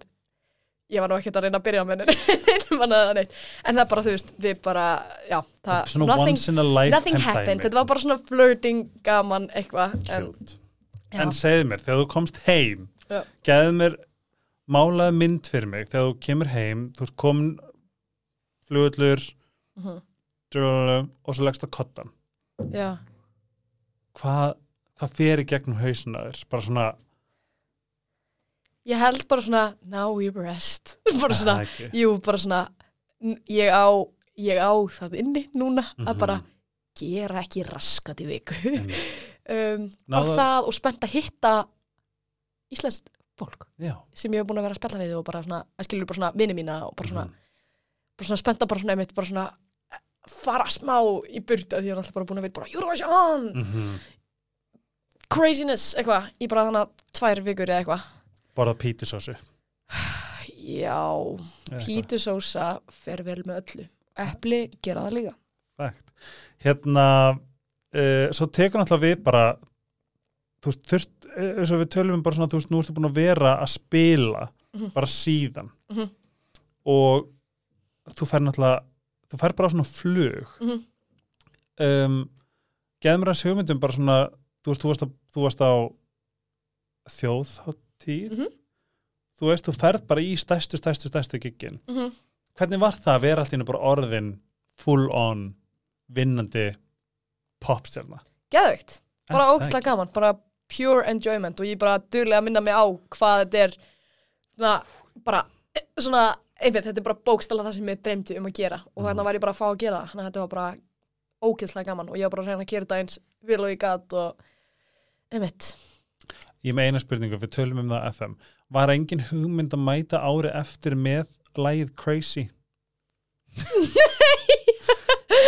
ég var nú ekkert að reyna að byrja með [LAUGHS] neitt, en það bara, þú veist, við bara, já, það, nothing, nothing happened, þetta var bara svona flirting gaman eitthvað, en, En segðu mér, þegar þú komst heim Já. geðu mér málaði mynd fyrir mig. Þegar þú kemur heim þú ert komin flugullur Mhm. og svo leggst á kottan já. hvað, fer í gegnum hausina þér? Bara svona Ég held bara svona, now we rest. [LAUGHS] bara svona, "Ah, ekki." jú, bara svona, ég á, ég á það inni núna að Mhm. bara gera ekki raskat í viku. Einmitt. [LAUGHS] um, bara það og spennt að hitta íslenskt fólk Já. sem ég hef búin að vera að spjalla við og bara svona, að skilur bara svona vini mína og bara svona, Mhm. bara svona spennt að bara svona, einmitt, bara svona eh, fara smá í burtu því ég er alltaf bara búin að vera bara Eurovision, Mhm. craziness, eitthvað, í bara hana tvær vikur eða eitthvað. Borða pítisósu Já, pítusósa fer vel með öllu. Epli gera það líka. Fægt. Hérna, uh, svo tekur náttúrulega við bara, þú veist, þurft, eh, eins og við tölum um bara svona, þú veist, nú ertu búin að vera að spila Mhm. bara síðan Mhm. og þú fer náttúrulega, þú fer bara á svona flug. Mhm. Um, Geðum að hugmyndum bara svona, þú veist, þú varst, að, þú varst á þjóðháttíð, Mhm. þú veist, þú ferð bara í stærstu, stærstu, stærstu giggin. Mm -hmm. Hvernig var það að vera allt í einu bara orðin full on vinnandi popstjarna? Geðveikt. Bara ekki? gaman. Bara pure enjoyment og ég bara duglega að minna mig á hvað þetta er svona, bara, svona, einmitt, þetta er bara bókstala það sem ég dreymdi um að gera og Mhm. hérna var ég bara að fá að gera. Þannig að þetta var bara ógeðslega gaman og ég var bara að reyna að gera þetta eins vil og ég gat og einmitt. Ég er með eina spurningu, við tölum um það FM. Var engin hugmynd að mæta ári eftir með lagið Crazy?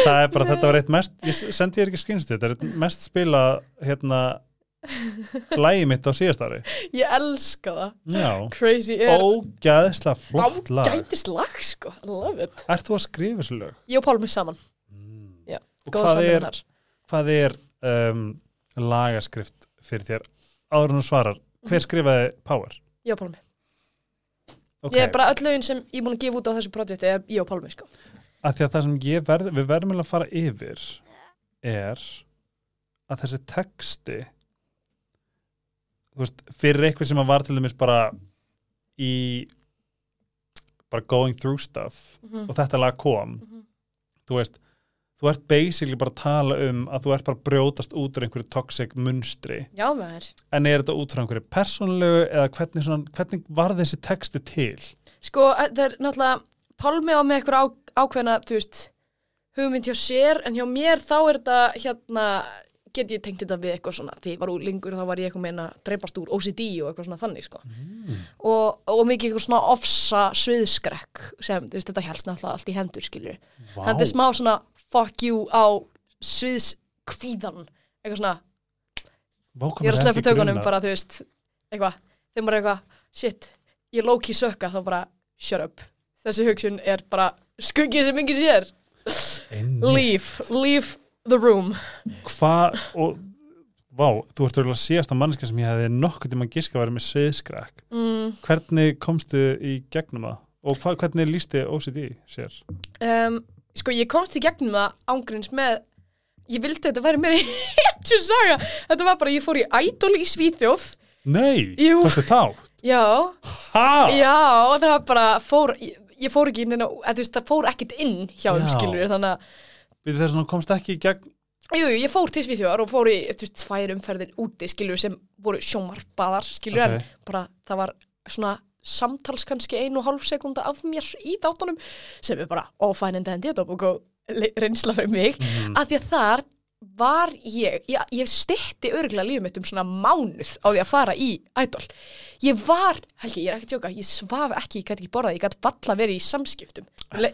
Það er bara, þetta var eitt mest ég sendi þér ekki skrýnstu, þetta er eitt mest spila hérna lagið mitt á síðast ári. Ég elska það. Já, Crazy er ógæðslega flott lag. ágætis lag sko. I love it. Ert þú að skrifa þessu lög? Ég og Pálmi saman. Já, Og góða hvað er, samvinnar hvað er um, lagaskrift fyrir þér áður þú svarar, hver skrifaði Power? Ég og Pálmi Okay. Ég er bara öll lögin sem ég er búin að gefa út á þessu projekti er ég og Pálmi sko að því að það sem verð, við verðum að fara yfir er að þessi texti þú veist, fyrir eitthvað sem að var til dæmis bara í bara going through stuff Mhm. og þetta lag kom Mhm. þú veist, þú ert basically bara að tala um að þú ert bara að brjótast út úr einhverju toxic munstri Já en er þetta út frá einhverju persónlegu eða hvernig, svona, hvernig var þessi texti til? Sko það er náttúrulega Pálmi á með eitthvað ákveðna þú veist hugmynd hjá sér en hjá mér þá er þetta hérna get ég tengt þetta við eitthvað svona því ég var úr lengur þá var ég eitthvað meina dreipast úr OCD og eitthvað svona þannig sko. Mm. og, og mikið eitthvað svona ofsa sviðskrekk sem veist þetta helst náttúrulega allt í hendur skilur Vá, þetta er smá svona fuck you á sviðskvíðan eitthvað svona. Vá, hvað ég er að sleppa ekki tökunum bara þú veist eitthvað, þeim bara eitthvað shit, ég lóki sökka þá bara shut up, þessi hugsun er bara skuggið sem enginn sér. Leave, leave the room Hvað, og Vá, þú ert örgulega síðasta manneska sem ég hefði nokkuð tíma giska að vera með sviðskræk mm, Hvernig komstu í gegnum það? Og hva, hvernig lísti OCD sér? um, sko ég komst í gegnum það ángríns með ég vildi að þetta væri í [LAUGHS] hetju saga þetta var bara, ég fór í Idol í Svíþjóð Nei, þetta þá já, Ha? já, það var bara fór, ég, ég fór ekki inn, að, það fór ekkit inn hjá Já. skilur, þannig að Við þess að komst ekki í gegn Jú, jú, ég fór til Svíþjóðar og fór í veist, tvær umferðir úti, skilur, sem voru sjómarbaðar, skilur, Ok. en bara það var svona samtals kannski einu og hálf sekunda af mér í dátunum sem er bara ófænandi en þetta og góð le- reynsla fyrir mig, Mhm. að því að þar var ég, ég, ég stitti örgulega lífum mitt um svona mánuð á því að fara í Idol. Ég var, Helgi, ég er ekki að tjóka, ég svaf ekki, ég gæti ekki borðað, ég gæti valla verið í samskiptum.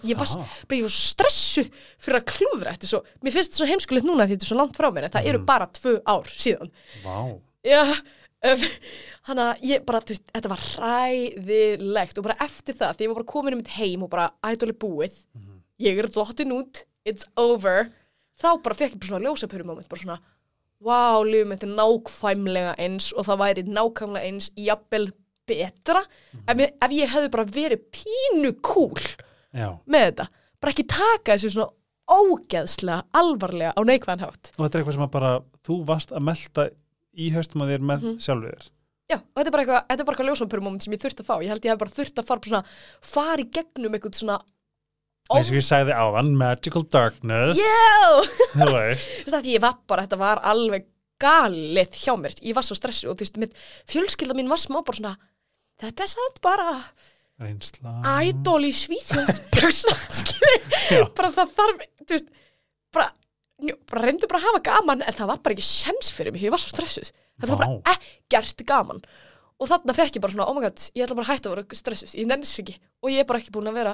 Ég var, ég var stressuð fyrir að klúðra þetta er svo, mér finnst þetta svo heimskulegt núna því þetta er svo langt frá mér en það eru Mhm. bara tvö ár síðan Vá já, um, hann að ég bara, þú veist, þetta var ræðilegt og bara eftir það, því ég var bara komin um mitt heim og bara ædoli búið ég er dottin út, it's over þá bara fekk ég bara svona ljósapöru moment, bara svona wow, lífum þetta er nákvæmlega eins og það væri nákvæmlega eins jafnvel betra ef, ég, ef ég hefði bara verið pínu cool Já, með þetta. Bara ekki taka þessu svona ógeðslega alvarlega á neikvæðan hátt. Og þetta er eitthvað sem að bara þú varst að melta í haustum að þér með Mhm. sjálfur þér. Já, og þetta er bara eitthvað, eitthvað ljósampöru moment sem ég þurfti að fá, ég held ég hef bara þurft að fara svona, fara í gegnum eitthvað svona eins og ég sagði áðan, magical darkness. Já, [LAUGHS] þú veist. Þú veist að ég var bara, þetta var alveg galið hjá mér, ég var svo stressu og þú veist, fjölskylda mín var smá bara svona, þetta er samt bara reynsla. Ædol í Svíþjóð [LAUGHS] bara það þarf, þú veist, bara, bara reyndu bara að hafa gaman, en það var bara ekki sens fyrir mig, ég var svo stressuð, þetta var bara ekkert gaman. Og þarna fekk ég bara svona, oh my god, ég ætla bara að hætta að vera stressuð, ég nennis ekki. Og ég er bara ekki búin að vera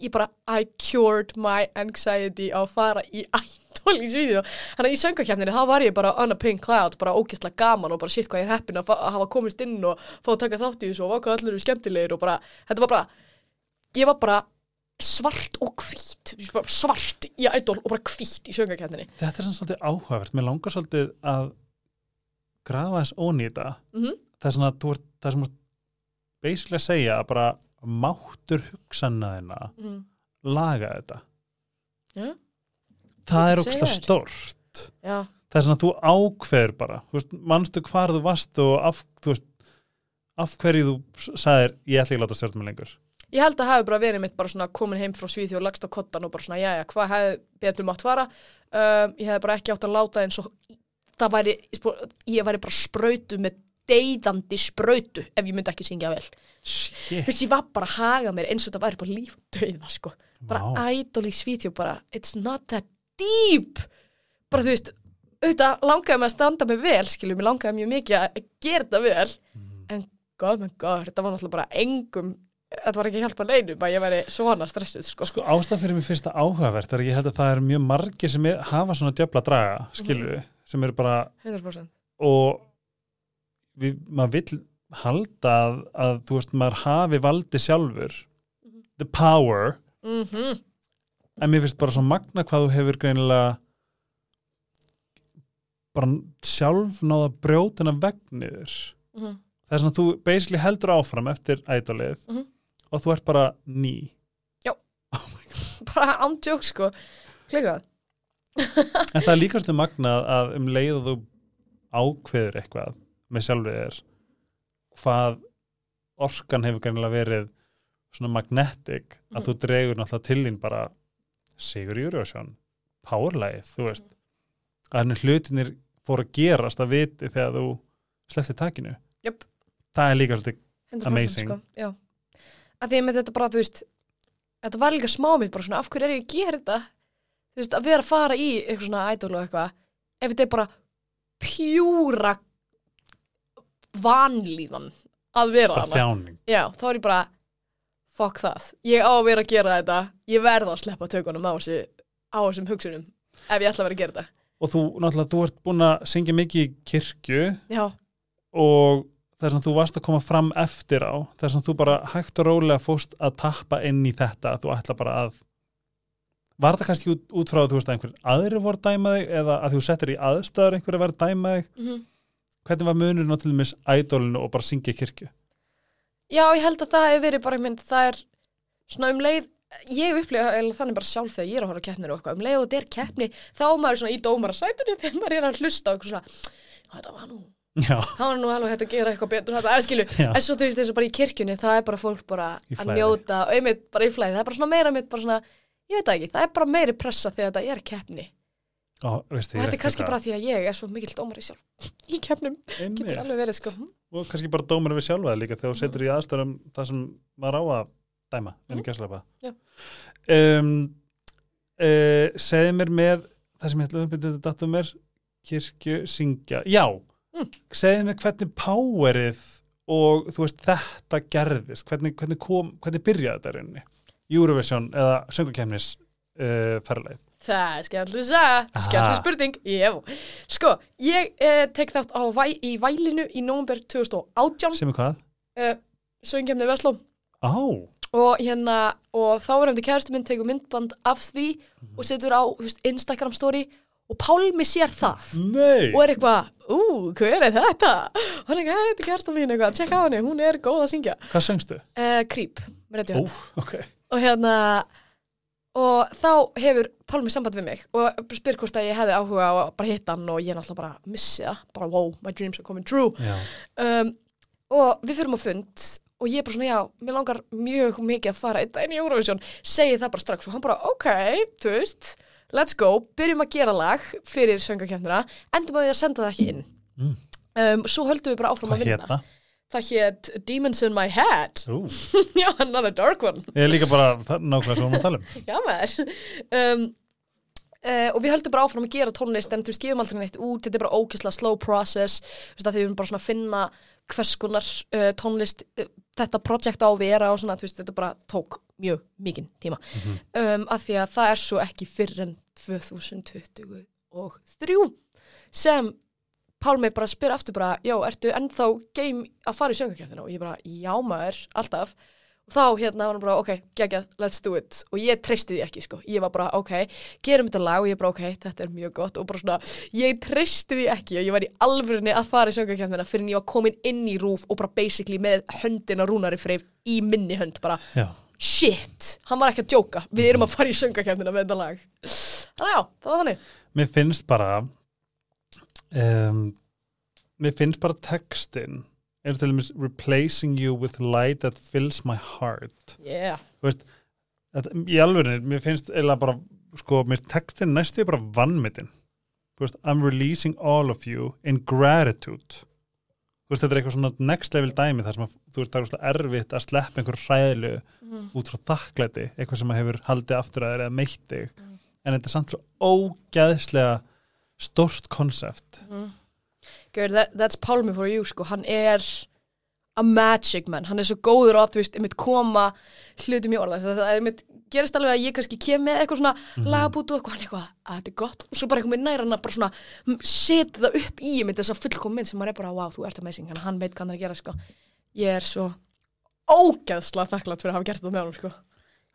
ég bara, I cured my anxiety á að fara í idol í svíðu þannig að í söngakefninni þá var ég bara on a pink cloud, bara ógeðslega gaman og bara shit hvað ég er heppin að, að hafa komist inn og fá að taka þátt í þessu og vaka allir eru skemmtilegir og bara, þetta var bara ég var bara svart og hvít svart í idol og bara hvít í söngakefninni þetta er svona svolítið áhugavert, mér langar svolítið að grafa þess í þetta. Mhm. það er svona, það þú ert basically að segja að bara máttur hugsannaðina mm. laga þetta Já. það er segi þér. stórt já, það er svona að þú ákveður bara veist, manstu hvar þú varst og af, þú veist, af hverju þú sagðir ég ætla ekki að láta stjórnum lengur Ég held að hafi bara verið mitt bara svona komin heim frá Svíþjóð og lagst á kottan og bara svona, jæja, hvað hefði betur mátt fara? Um, ég hefði bara ekki átt að láta eins og það væri, ég væri bara sprautu með deyðandi sprautu ef ég myndi ekki syngja vel. Þú veist, ég var bara að haga mér eins og það væri bara líf og dauða, sko. Bara Vá. ædol í Svíþjóð, bara, it's not that deep. Bara, þú veist, auðvitað langaði mig að standa mig vel, skiljum, mér langaði mjög mikið að gera þetta vel. Mhm. En god my god, þetta var náttúrulega bara engum þetta var ekki hjálpa neinum að ég væri svona stressuð sko. Sko ástæð fyrir mér finnst það áhugavert er ég held að það er mjög margir sem er, hafa svona djöfla draga, skilur við, sem eru bara 100% og við, maður vill halda að, að þú veist, maður hafi valdi sjálfur Mhm. the power. Mm en mér finnst bara svo magna hvað þú hefur greinilega bara sjálf náða brjótina vegniður Mhm. það er svona að þú basically heldur áfram eftir ædolið Mhm. og þú ert bara ný. [LAUGHS] Bara ándjók sko. Klikað en það er líka svolítið magnað að um leið og þú ákveður eitthvað með sjálfið þér hvað orkan hefur greinilega verið svona magnetic að Mhm. þú dregur náttúrulega til þín bara Sigur Júriðsson powerlægið, þú veist að henni hlutinir fóru að gerast að viti þegar þú sleppti takinu Jöp. það er líka svolítið 100% Amazing. sko, að því að með þetta bara, þú veist þetta var líka smá mitt bara svona, af hverju er ég að gera þetta þú veist, að vera að fara í eitthvað svona idol og eitthvað ef þetta er bara pjúra vanlíðan að vera hana já, þá er ég bara fuck það, ég á að vera að gera þetta. Ég verð að sleppa tökunum á, þessu, á þessum hugsunum ef ég ætla að vera að gera þetta. Og þú, náttúrulega, þú ert búin að syngja mikið í kirkju já, og þess að þú varst að koma fram eftir á þess að þú bara hægt og rólega fóst að tappa inn í þetta að þú ætla bara að var þetta kannski út, út frá að þú veist að einhver aðri voru að dæma þig eða að þú settir í aðstæður einhver að vera að dæma þig? Mm hvernig var munurinn á til dæmis ædolinu og bara syngja kirkju? Já, ég held að það hefur verið bara mynd, það er svona um leið, ég upplifa þannig bara sjálf þegar ég er að horfa keppnir og eitthvað, um leið og þetta er keppni, þá er maður svona í dómara sætunni þegar maður er að hlusta og svona, "Já, þetta var nú, já, þá er nú alveg hægt að gera eitthvað betur, þetta, eða skilu, en svo þú veist þessu bara í kirkjunni, það er bara fólk bara að njóta og einmitt bara í flæði, það er bara svona meira mitt, bara svona, ég veit ekki, það er bara meiri pressa þegar þetta er keppni og, veistu, og þetta er kannski bara því að ég er svo mikill dómari sjálf [LAUGHS] í keppnum, getur alveg verið sko, hm. og kannski bara dómur við sjálfa líka þegar þú setur í aðstæðum það sem maður á að dæma en Mm. ekki að Já. um, uh, segði mér með það sem ég ætla að uppbytja þetta datum mér kirkju syngja já, Mm. segði mér hvernig powerið og þú veist þetta gerðist. Hvernig, hvernig, kom, hvernig byrjaði þetta í rauninni? Eurovision eða söngukemnis uh, ferleið Það er skemmtileg saga, skemmtileg spurning, já. Sko, ég eh, tek þátt á væ, í vælinu í nómber 2018, sem er hvað? uh, söngkemni Vesló Á, og hérna, og þá er hefði kærastu minn tegur myndband af því Mhm. og setur á þú veist, Instagram story og Pálmi sér það nei og er eitthvað, ú, hver er þetta? Og hann er eitthvað, "Hey, þetta er kærastu mín eitthvað, tjekka á henni, hún er góð að syngja. Hvað söngstu? Uh, Creep, með Ó, réttið ok og hérna og þá hefur Pálmi samband við mig og spyr hvort að ég hefði áhuga að bara hitta hann og ég náttúrulega bara missi það. Bara wow, my dreams are coming true. Um, og við fyrum á fund og ég bara svona já, mér langar mjög mikið að fara einn daginn í Eurovision. Segi það bara strax og hann bara ok, þú veist let's go, byrjum að gera lag fyrir söngakefnina, endum að því að senda það ekki inn. Mm. um, svo höldum við bara áfram hvað að vinna hérna? Það hétt Demons in my head Ú, [LAUGHS] já, another dark one. Ég er líka bara nákvæmlega svo að tala um. [LAUGHS] Já, maður. Um, uh, og við höldum bara áfram að gera tónlist en þú gefum aldrei neitt út, þetta er bara ókysla slow process, þú veist, að því við erum bara svona að finna hvers konar uh, tónlist uh, þetta projekt á að vera og svona, veist, þetta bara tók mjög mikinn tíma. um, að því að það er svo ekki fyrr en 2023 sem Pálmi bara spyr aftur bara, já, ertu ennþá game að fara í söngakefnina og ég bara, já maður, alltaf. Og þá hérna var hann bara, ok, geggjað, let's do it. Og ég treysti því ekki, sko, ég var bara, ok gerum þetta lag. Og ég bara, ok, þetta er mjög gott. Og bara svona, ég treysti því ekki og ég var í alvörinni að fara í söngakefnina fyrir en ég var komin inn í rúf og bara basically með höndina rúnari freyf í minni hönd, bara, Já, shit, hann var ekki að djóka. Við erum að fara í söngakefnina með þetta lag. Þannig já, það var þannig mér finnst bara um, mér finnst bara textin er til dæmis replacing you with light that fills my heart. Yeah, Þetta, í alvörinni, mér finnst eða bara, sko, mér finnst textin næstu bara vannmyndin Þú veist, I'm releasing all of you in gratitude. Veist, þetta er eitthvað svona next level dæmi þar sem að, þú veist, það er svona erfitt að sleppa einhver hræðlu út frá þakklæti, eitthvað sem að hefur haldið aftur að þér eða meitt þig. Mm. en þetta er samt svo ógæðslega stort konsept. Girl, that, that's Pálmi for you, sko, hann er a magic man, hann er svo góður að þú veist, einmitt koma hlutum í orða. Það er einmitt, gerist alveg að ég kannski kem með eitthvað svona Mhm. lagabútu og eitthvað, hann eitthvað, að þetta er gott. Og svo bara eitthvað með næra hann að bara svona setja það upp í einmitt þessa fullkom mynd sem maður er bara, wow, þú ert amazing, hann, hann veit hvað hann er að gera, sko. Ég er svo ógeðslega þakklátt fyrir að hafa gert þetta með honum, sko.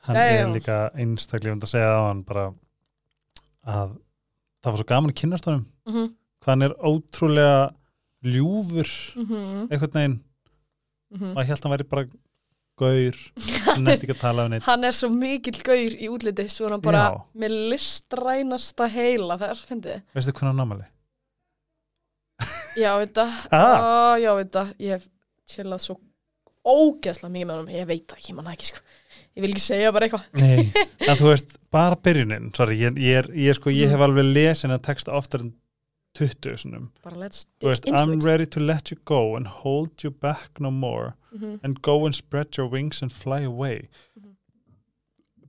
Hann já, er líka einstaklega að segja á hann bara að það var svo gaman að kynast honum mm -hmm. hvað hann er ótrúlega ljúfur Mm einhvern veginn, -hmm. maður held að hann væri bara gaur, sem nefndi ekki að tala um neitt [LAUGHS] hann er svo mikill gaur í útliti svo er hann bara Já. með listrænasta heila það er svo fyndið veistu hvernig hann námali? [LAUGHS] já, veit það, Ah. Já, veit það ég hef chillað svo ógeðslega mikið með honum, ég veit það ekki, ég manna ekki sko. Ég vil ekki segja bara eitthvað Nei, [LAUGHS] en þú veist, bara byrjunin sorry, ég, ég, ég, sko, ég Mm. hef alveg lesin að texta oftar en 20 sinum. bara let's Þú veist, dig into I'm it ready to let you go and hold you back no more Mhm. and go and spread your wings and fly away Mhm.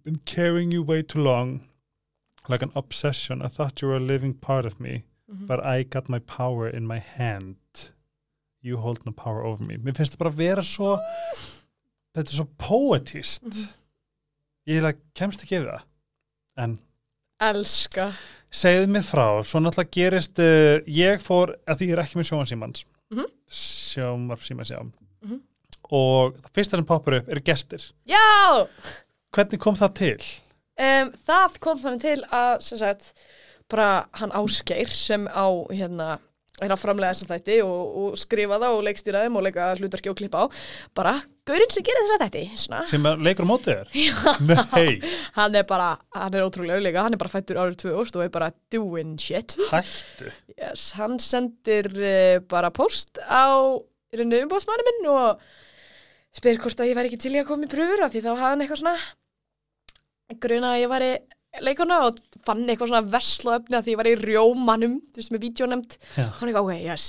been carrying you way too long like an obsession I thought you were a living part of me Mhm. but I got my power in my hand you hold no power over me mér finnst það bara að vera svo þetta er svo poetist Mhm. ég like, kemst ekki yfir það en elska segðu mig frá, svo náttúrulega gerist uh, ég fór, að því ég er ekki með sjómansímans mm. -hmm. sjómarsímans, já Mhm. og það fyrsta sem poppar upp eru gestir já, hvernig kom það til? um, það kom þannig til að sagt, bara hann Ásgeir sem á hérna er að framlega þessum þætti og, og skrifa það og leikstýra þeim og leika hlutverki og klippa á. Bara, gaurinn sem gerir þess að þætti svona. sem leikur á mótið þér? Nei, hann er bara, hann er ótrúlega auðlega hann er bara fættur árið 2000 og er bara doing shit. Yes, hann sendir uh, bara post á rauninu umbóðsmanni minn og spyr hvort að ég væri ekki til í að koma í pröfur af því þá hafði hann eitthvað svona gruna að ég væri leikona og fann eitthvað svona verslu efni að því ég var í rjómanum þú veist með vídeonemt Já. hann eitthvað, ok, yes.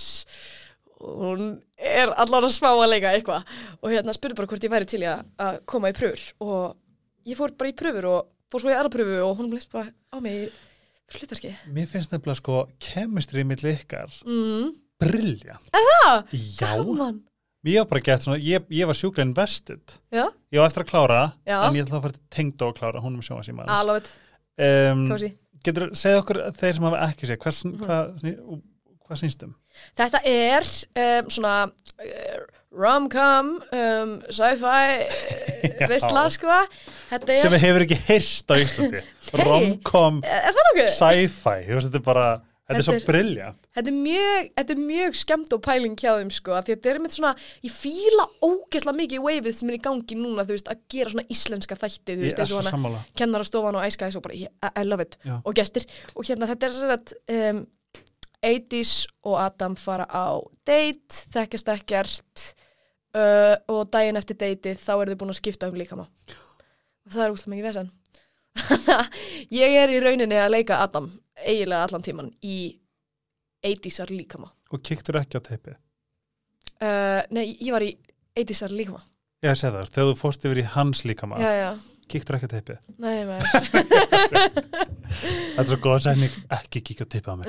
Og hún er allan að smá að leika eitthvað. Og hérna spurði bara hvort ég væri til að, að koma í pröfur. Og ég fór bara í pröfur og fór svo í aðra pröfu og hún leist bara á mig í hlutverki mér finnst nefnilega sko kemistri milli ykkar mm. brilja Það, já, gaman. Ég var bara gett svona ég, ég var sjúklega invested. Já, ég var eftir að klára, Já. en ég ætla að fara til tengd og klára, hún er með sjómansímans alveg, um, getur, segð okkur þeir sem hafa ekki hvað, Mhm. hvað, hvað, hvað snýstum? Þetta er um, svona uh, rom-com, um, sci-fi, [LAUGHS] Já. veistla, sko. Er, sem við hefur ekki heyrst á Íslandi [LAUGHS] rom-com, sci-fi þú þetta er bara, þetta er svo brilja Þetta er mjög, þetta er mjög skemmt og pæling hjá þeim, sko, af því að þetta er með svona, ég fíla ógeðslega mikið waveið sem er í gangi núna, þú veist, að gera svona íslenska þætti, þú veist, eins og hana kennarastofan og æskæðis og bara, ég, I love it, Já. og gestir, og hérna þetta er svona um, 80s og Adam fara á date, þekkjast ekkert uh, og daginn eftir dateið þá eru þið búin að skipta um líkama. Og það er úslega mikið vesen [LAUGHS] ég er í rauninni að leika Adam eiginlega allan tíman í 80sar líkama. Og kiktur ekki á teipi uh, nei, ég var í 80sar líkama. Ég segi það, þegar þú fórst yfir í hans líkama já, já, kiktur ekki á teipi nei, nei. [LAUGHS] Þetta er svo góð sætning, ekki kikja á teipi á mig.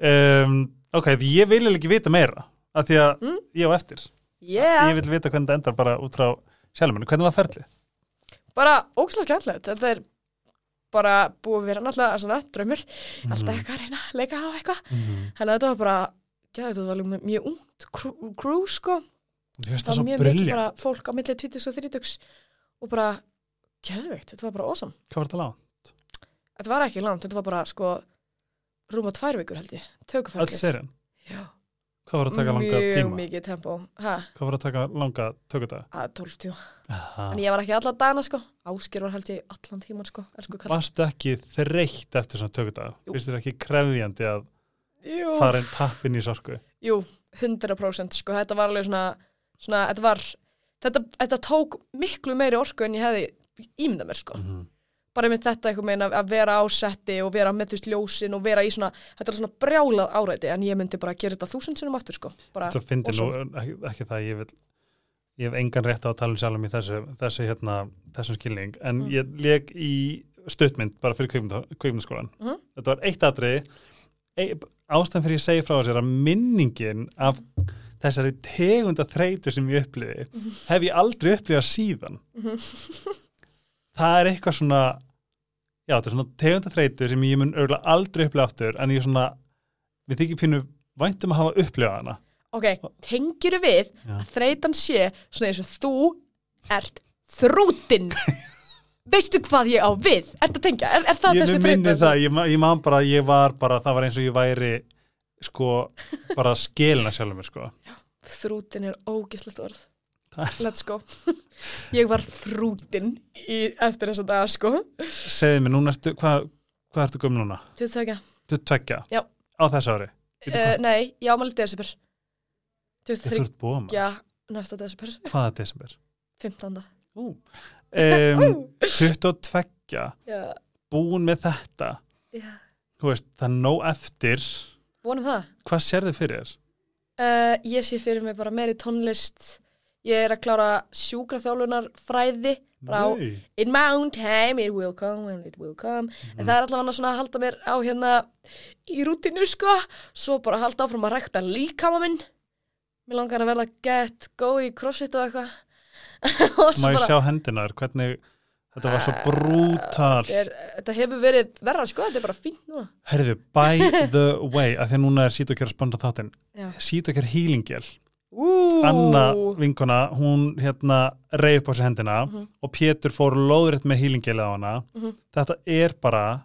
Um, ok, ég vil ekki vita meira af því að Mm. ég á eftir. Yeah. ég vil vita hvernig þetta endar bara út frá sjálfmennu, hvernig var ferli? Bara ógslag skemmtilegt. Þetta er bara búið að vera náttúrulega svona draumur. Mhm. alltaf eitthvað að reyna að leika á eitthvað. Mm. þannig að þetta var bara, gæði þetta var mjög ungt crew, crew sko. Það var mjög mikið bara fólk á milli 20 og 30 og bara, gæðveikt, þetta var bara awesome. Hvað var þetta lág? þetta var ekki langt, þetta var bara sko rúma tvær vikur held ég, Öll tökuferðlið serien? Já, Hvað var að taka langa mjög tíma? mikið tempo ha, Hvað var að taka langa tökudag? að 12 tíma Aha. en ég var ekki alla dagana sko, Ásker var held ég allan tíman sko, Varstu ekki þreytt eftir svona tökudag? Finnst þér ekki krefjandi að Jú. fara inn tappin í sorku? Jú, 100% sko, þetta var alveg svona, svona þetta var, þetta, þetta tók miklu meiri orku en ég hefði ímyndað mér sko, Mm. Bara með þetta eitthvað meina að vera á setti og vera með þú veist ljósin og vera í svona, þetta er svona brjálað áræti en ég myndi bara gera þetta þúsund sinnum aftur sko, bara, Svo fyndi nú, ekki, ekki það, ég vil ég hef engan rétt á að tala um sjálfum í þessu, þessu hérna, þessum skilning en Mm. ég leik í stuttmynd bara fyrir kveikmyndaskólan Mhm. þetta var eitt atrið e, ástæðan fyrir ég segi frá þessu er að minningin af þessari tegunda þreytu sem ég upplifi hef ég aldrei upplifað síðan [LAUGHS] það er eitthvað svona já, þetta er svona tegunda þreytu sem ég mun örgulega aldrei upplifa aftur en ég er svona, við þykir pínu væntum að hafa upplifað hana Ok, tengjuru við Já. að þreytan sé svona eins og þú ert þrútin [LAUGHS] Veistu hvað ég á við? Ertu að tengja? Er, er það ég þessi þreytan? það, ég, ég man bara ég var bara, það var eins og ég væri sko, bara skilna sjálfur sko Þrútin er ógislegt orð Let's go [LAUGHS] Ég var þrútin í, eftir þessa dag sko segðu mér, núna ertu, hvað hva ertu gömur núna? Þú þau Þú tveggja? Já. Á þessu ári? Uh? Nei, ég ámæli desember Þú Ég þryggja þurft búa maður. næsta desember Hvaða desember? [LAUGHS] 15. Ú. Um, 22 Já, búin með þetta já þú veist, það er nóg eftir Vonum það hvað sér þið fyrir þér? Uh, ég sé fyrir mig bara meiri tónlist ég er að klára sjúkraþjálfunar fræði bara á Nei. in my own time it will come when it will come. En Mhm. það er allavega svona að halda mér á hérna í rútinu sko. Svo bara halda áfram að rækta líkama minn. Mér langar að verða get go í crossfit og eitthvað. [LAUGHS] Má ég sjá hendinar, hvernig þetta var svo brútal. þetta, hefur verið verra sko, þetta er bara fínt núna. Herðu, by [LAUGHS] the way að því að núna er Sítokjör að spanda þáttinn. Já. Sítokjör Ú, Anna vinkona, hún hérna reyð upp á sér hendina Mhm. og Pétur fór lóðrétt með Healinggel á hana Mhm. þetta er bara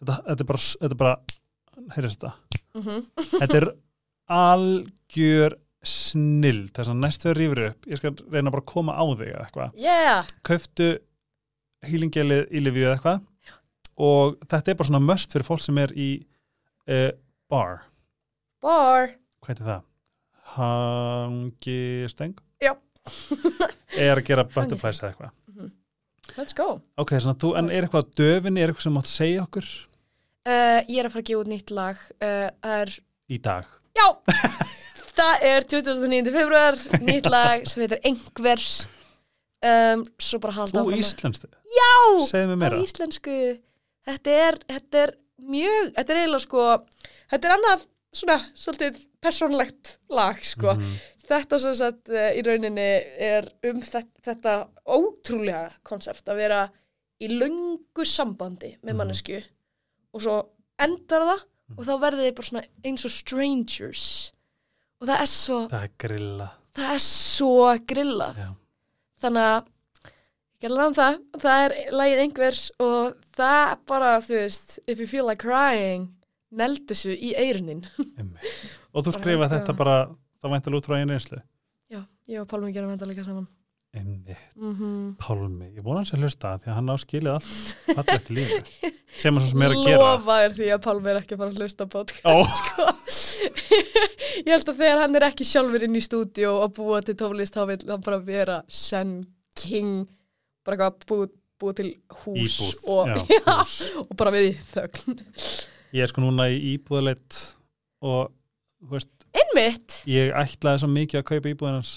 þetta, þetta er bara, þetta er bara heyrðist þetta mhm. þetta er algjör snill þess að næst þegar rýfur upp ég skal reyna bara að koma á þig eða eitthvað yeah kauftu hýlingelið í Livíu eða eitthvað og þetta er bara svona möst fyrir fólk sem er í uh, bar bar hvað heitir það? Hangisteng? Já. [LAUGHS] er að gera butterflies eða eitthvað. Let's go. Ok, svona þú, en er eitthvað á döfinni, er eitthvað sem mátt segja okkur? Uh, ég er að fara að gefa út nýtt lag. Uh, er í dag. Já, [LAUGHS] það er 29. februar, nýtt lag sem heitir Engvers um, Svo bara halda Ú, áfram að- íslenskt, Já, á íslensku. Þetta er, þetta er mjög, þetta er eiginlega sko Þetta er annað svona, svolítið persónlegt lag sko Mhm. Þetta sem sagt uh, í rauninni er um þetta, þetta ótrúlega konsept að vera í löngu sambandi með Mhm. mannesku og svo endar það og þá verður þið bara svona eins og strangers og það er svo það er grilla það er svo grillað Já. þannig að um það, það er lagið einhver og það bara, þú veist if you feel like crying neldu svo í Einmitt. og þú Bara skrifa þetta bara það væntal út frá einu einslu já, ég og Pálmi gerum þetta líka saman. Mm Pálmi, ég vona hans að hlusta því að hann á skilið allt fallegt í lífinu. Sem sem er að gera. Lofa þér því að Pálmi er ekki að fara að hlusta podcast Ó, [LAUGHS] ég held að þegar hann er ekki sjálfur inn í stúdíu og búa til tónlist þá vil hann bara vera sen king bara búa, búa til hús íbúð og, já, [LAUGHS] já, hús. og bara verið í þögn Ég er sko núna í íbúðleitt og veist, einmitt. ég ætlaði svo mikið að kaupa íbúðinans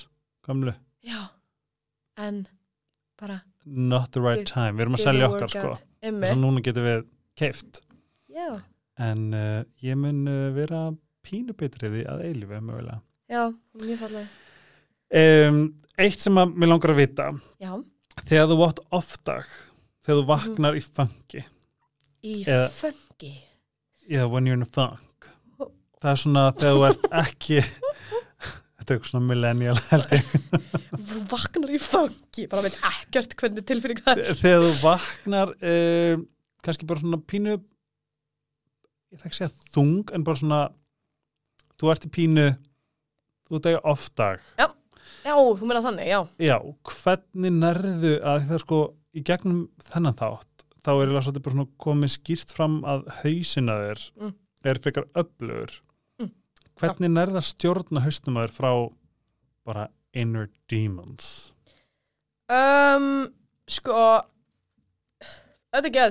gamlu, já, en bara not the right Did- time. Við erum að didn't selja work okkar sko. out. einmitt. Að núna getum við keift já, en uh, ég mun uh, vera pínu betri við að eilífi mögulega. Já, mjög fallega um, Eitt sem að mér langar að vita. Já, þegar þú átt ofdag þegar Mhm. þú vaknar í funky í Eða- fengi yeah, when you're in a funk. Það er svona þegar þú ert ekki [LAUGHS] þetta er eitthvað svona millennial held ég. Þú vaknar í fengi bara veit ekkert hvernig tilfinning það er. Þegar þú vaknar um, kannski bara svona pínu ég ætla ekki að segja þung en bara svona þú ert í pínu þú eiga ofdag já, þú meina þannig, já. Já, hvernig nærðu að það sko í gegnum þennan þátt þá er það svolítið bara komið skýrt fram að hausina þér Mm. er frekar öflugur. Mm. hvernig nærða stjórna haustum að þér frá bara inner demons? Um, sko Þetta er ekki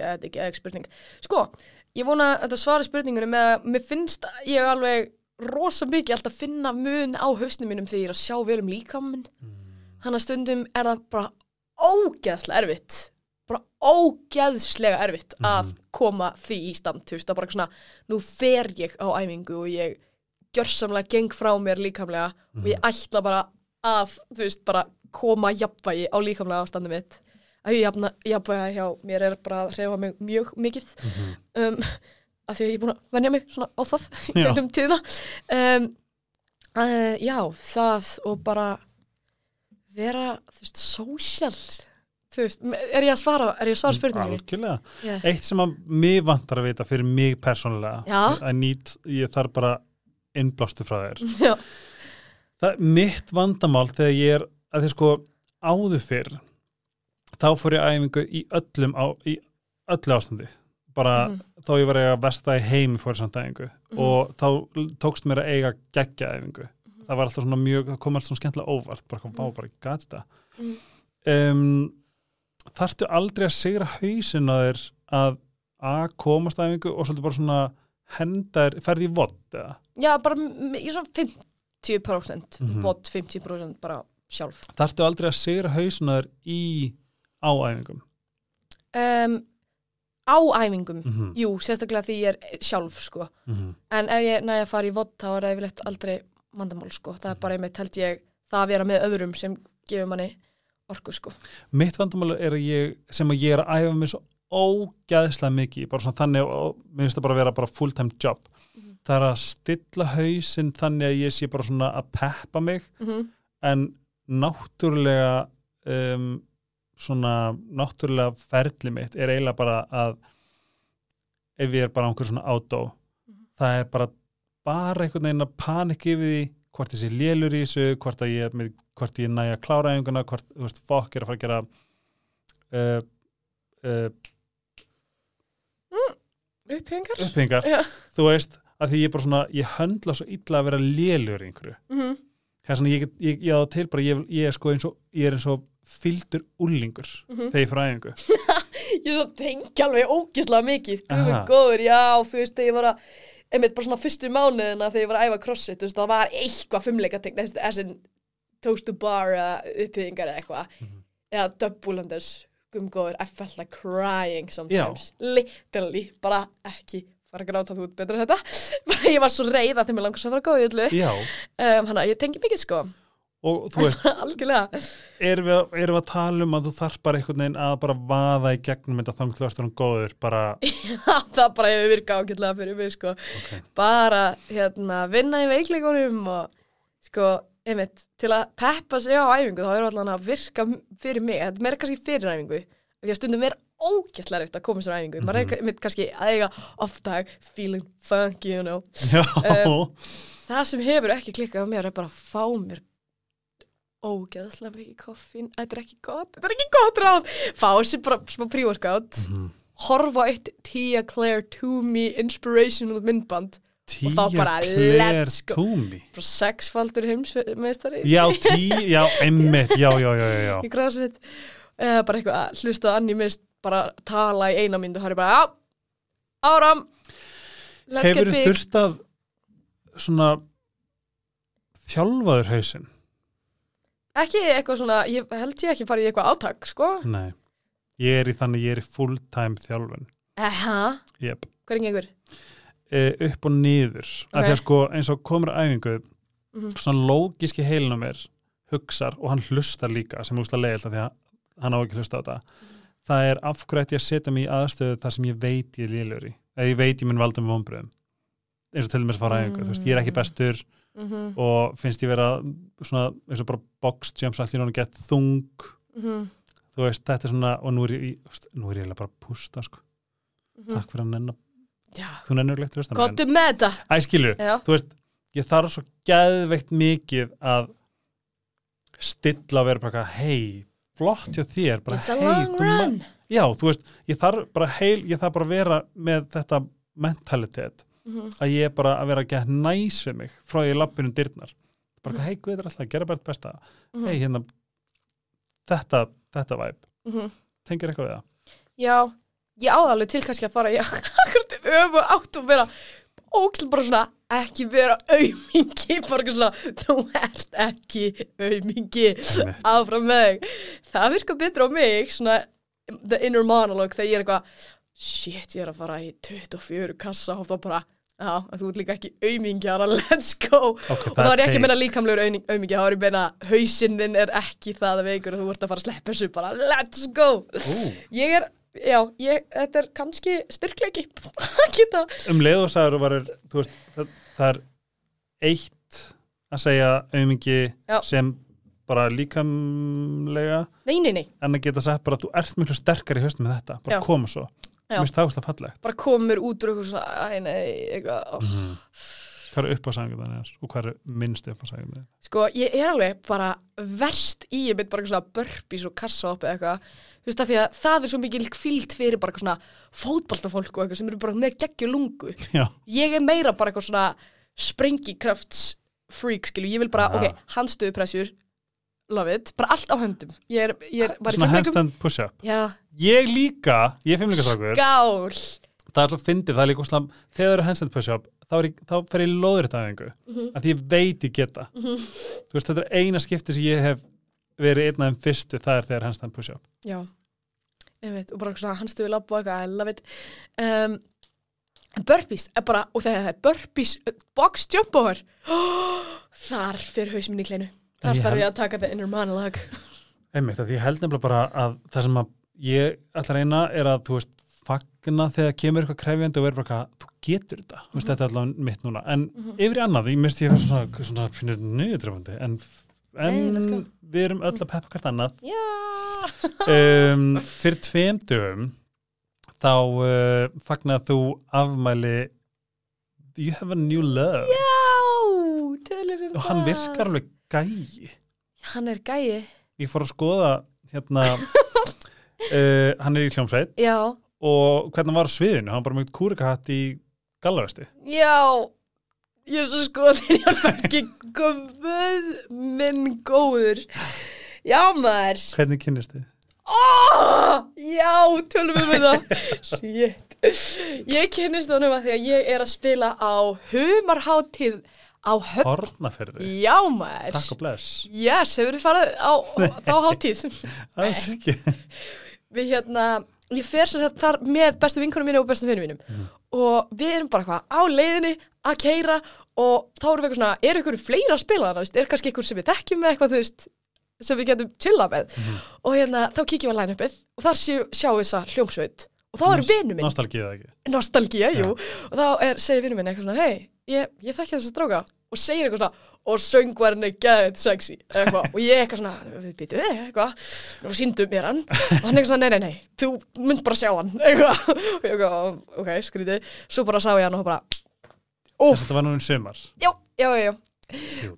þetta er ekki, spurning. Sko, ég vona að þetta svari spurningunum með að mér finnst ég alveg rosa mikið alltaf finna mun á hausnum mínum þegar ég er að sjá vel um líkaminn hann að stundum er það bara ógeðslega erfitt bara ógeðslega erfitt að koma því í stand þú veist, það er bara svona, nú fer ég á æfingu og ég gjörsamlega geng frá mér líkamlega og ég ætla bara að, þú veist, bara koma jafnvægi á líkamlega ástandi mitt. Að ég jafna, jafnvægi hjá mér er bara að reyfa mig mjög mikið. Um, að því að ég er búin að venja mig svona á það [LAUGHS] í Já. gegnum tíðina. Um, uh, já, það og bara vera, þú veist, social þú veist, er ég að svara er ég að svara spurninginni? algjörlega. Yeah. eitt sem að mig vantar að vita fyrir mig persónulega að nýtt, ég þarf bara innblástu frá þér. [LAUGHS] Já, það er mitt vandamál þegar ég er að því sko áður fyrr þá fór ég æfingu í öllum á, í öllu ástandi. Bara Mhm. þá ég var eiga versta í heimi fór samt æfingu. Og þá tókst mér að eiga geggja æfingu. Það var alltaf svona mjög, það kom alltaf svona skemmtilega óvart. Bara kom, bá, bara gæti þetta. Mhm. um, þarftu aldrei að sigra hausin á þér að að komast að æfingu og svolítið bara svona hendar, ferði í vott eða já bara í svona 50% Mhm. bot 50% bara sjálf þarftu aldrei að sigra hausin á þér í á æfingum um, á æfingum Mhm. jú, sérstaklega því ég er sjálf sko. Mhm. en ef ég næja að fara í vod þá er það yfirleitt aldrei vandamál sko. það er bara einmitt held ég það að vera með öðrum sem gefur manni orku sko. mitt vandamál er að ég sem að ég er að æfa mig svo ógæðslega mikið, bara svona þannig og mér finnst það bara að vera bara full time job Mhm. það er að stilla hausinn þannig að ég sé bara svona að peppa mig mm -hmm. en náttúrulega um, svona náttúrulega ferli mitt er eiginlega bara að ef ég er bara á einhver svona átó Mhm. það er bara bara einhvern veginn að panik yfir því hvort ég sé lélur í þessu hvort, að ég, er ég næja að klára einhverjana hvort, þú veist, fokk er að fara að gera uh, uh, upphengar upphengar Já. þú veist, að því ég er bara svona ég höndla svo illa að vera lélur í einhverju mm -hmm. er svona, ég, ég, ég á til bara ég, ég er sko eins og, ég er eins og fyldur úlingur Mhm. þegar ég fyrir æfingu [LAUGHS] ég er svo tengi alveg ógislega mikið Aha. Guður góður, já, þú veist, þegar ég var að einmitt bara svona fyrstu mánuðina þegar ég var að æfa crossfit, þú veist, það var eitthvað fimmleika tengt, þessi, þessi toast to bar uh, uppbyggingar eða eitthvað. Mhm. eða double unders gumgóður, I felt like crying sometimes, literally bara ekki fara að gráta þú út betur en þetta. Bara [LAUGHS] ég var svo reið að þeim er langast að fara góð í öllu. Já, um, hana, ég tengi mikið sko og þú veist [LAUGHS] algjörlega. erum við, erum við að tala um að þú þarf bara einhvern veginn að bara vaða í gegnum þetta þannig til verður hann góður bara, [LAUGHS] það bara hefur virkað ágætlega fyrir mig sko. Ok, bara hérna vinna í veikleikunum og sko, einmitt, til að peppa sig á æfingu þá er allan að virka fyrir mig, þetta er kannski fyrir æfingu því að stundum er ógæslega reyft að koma sér á æfingu, maður er einmitt kannski að eiga off-tag, feeling funky, you know. Um, það sem hefur ekki klikkað á mér er bara að fá mér ógeðslega mikið koffín. Þetta er ekki gott, þetta er ekki gott ráð. Fá sér bara smá pre-workout. Mhm. horfa á eitt Tia Claire Toomey inspirational myndband. Tia þá bara let's go. Toomey bara sexfaldur heimsmeistari. Já, tí, já, [LAUGHS] einmitt. Já, já, já, já, já. í græsveit eða bara eitthvað að hlusta að Anni mist bara tala í eina myndu þá er ég bara, áram let's hefur big. þurft að svona þjálfaður hausinn ekki eitthvað svona, ég held ég ekki fara í eitthvað átak, sko nei, ég er í þannig ég er í full time þjálfun eha, yep. hvað er gengur? e, upp og niður okay. Ok. að því að sko eins og komur æfingu Mhm. svona lógiski heilin á mér hugsar og hann hlustar líka sem er úslega leiðilt af því að hann á ekki hlusta á þetta það er af hverju ætti ég að setja mig í aðstöðu þar sem ég veit ég er lélur í eða ég veit ég mun valda með vonbröðum eins og til dæmis að fara æfingu, þú veist, ég er ekki bestur Mm -hmm. og finnst ég vera svona eins og bara box jumps allir náttúrulega gett þung. Mm þú veist, þetta er svona, og nú er ég nú er ég bara að pústa sko. takk fyrir að já, þú nennur ekki að hlusta á mig, gottu með þetta. En- Æ, skilur, já, þú veist, ég þarf svo geðveikt mikið að stilla og vera bara hei, flott hjá þér, bara it's a hei, long run. Já, þú veist, ég þarf bara heil, ég þarf bara að vera með þetta mentalitet, Mhm. að ég er bara að vera að geta næs við mig frá því lappinu dyrnar, bara, hei, guð er alltaf, gera bara þetta besta, Mhm. hei, hérna þetta, þetta væp, Mhm. tengir eitthvað við það já, ég áða alveg til kannski að fara í [LAUGHS] akkurat öfu átt og vera ókslega bara svona ekki vera aumingi bara svona, þú ert ekki Einmitt. áfram með það virkar betur á mig svona the inner monologue þegar ég er eitthvað shit, ég er að fara í 24 kassa og þá bara Já, þú ert líka ekki aumingjara, let's go. Ok, Og þá er ég ekki að meina líkamlegur aumingja, þá er ég að meina hausinn þinn er ekki það veikur og þú ert að fara að sleppa þessu bara, let's go. Ú, Ég er, já, ég, þetta er kannski styrkleiki. [LAUGHS] Að geta um leið og sagður og varir, þú veist, það, það er eitt að segja aumingi Já. sem bara líkamlega Nei, nei, nei, en að geta sagt bara að þú ert miklu sterkar í höstum með þetta, bara Já. koma svo. Mér finnst það ástæða fallegt. Bara komur út úr eitthvað svona, æ, nei, eitthvað. Mm. hvað er upp á sæðingundan og hvað er minnst upp á sæðingundan Sko, ég er alveg bara verst í, ég mynd bara eitthvað svona burpees og kassa upp eða eitthvað. Þú veist að því að það er svo mikil kvíld fyrir bara eitthvað svona fótboltafólk og eitthvað sem eru bara með geggju lungu. Já, Ég er meira bara eitthvað svona sprengikrafts freak, skilu, ég vil bara, Já. ok, handstöðupressjur, love it, bara allt á höndum. Ég er, ég er, var í svona handstand push-up. Já, ég líka, ég er fimmleikastrákur gál það er svo fyndið, það er líka úslam þegar það eru handstand push-up, þá, er ég- þá fer ég lóðréttaðingu, mm Mhm. að því ég veit ég geta. Þú veist, þetta er eina skipti sem ég hef verið einn af þeim fyrstu, það er þegar handstand push-up. Já, ég veit, og bara svona handstöðu labba og eitthvað, I love it. Um, Burpees er bara, og þegar það er burpees box jump over. [GASPS] Þar fyrir haus minn í kleinu þar þarf ég að taka the inner monologue. Einmitt, því ég held nefnilega bara að það sem að ég ætla að reyna er að þú veist, fagna þegar kemur eitthvað krefjandi og er bara eitthvað, þú getur þetta. Þú veist, þetta er allavega mitt núna, en yfir í annað, ég misti ég fyrir svona, svona finnir nöðutrefandi, en, en go. við erum öll að peppa hvert annað. Já. Um, fyrir tveim dögum þá uh, fagnaði þú afmæli You have a new love. Já, um og hann það. virkar alveg gæi? Hann er gæi. Ég fór að skoða hérna [LAUGHS] uh, hann er í hljómsveit. Já, og hvernig hann var á sviðinu, hann var bara með kúrikahatt í gallavesti já. Ég [LAUGHS] er svo skoðin í hann ekki Guð minn góður. Já maður. Hvernig kynnist þið? Oh, já, tölum við með það. [LAUGHS] Shit. Ég kynnist honum að því að ég er að spila á humarháttíð á höfn. Hornaferði, Já maður. Takk og bless. Yes, hefur þið farið á þá háttíð það er ekki. Við hérna, ég fer sem sagt þar með bestu vinkunum mínu og bestu vinnum mínum. Og við erum bara eitthvað á leiðinni að keira og þá erum við eitthvað svona, er ykkur fleira að spila veist, er kannski ykkur sem við þekkjum með eitthvað, þú veist, sem við getum chilla með? Og hérna, þá kíkjum við að line-upið og þar sjá, sjáum við þessa hljómsveit. Og þá er vinnu minn, Nostalgíða ekki? Nostalgía, jú. Og þá er, segir vinnu minn eitthvað svona, hei, ég, ég þekki þessa stráka og segir eitthvað svona og söngvarinn er gæðið sexy eitthvað, og ég eitthvað svona, við býtum við eitthvað. Og síndum mér hann. Og hann eitthvað svona, nei, nei, nei, þú mynd bara sjá hann eitthvað, [LAUGHS] og ég eitthvað, ok, skrítið. Svo bara sá ég hann og bara Úff, þetta var nú um sumar. Já, já, já, já.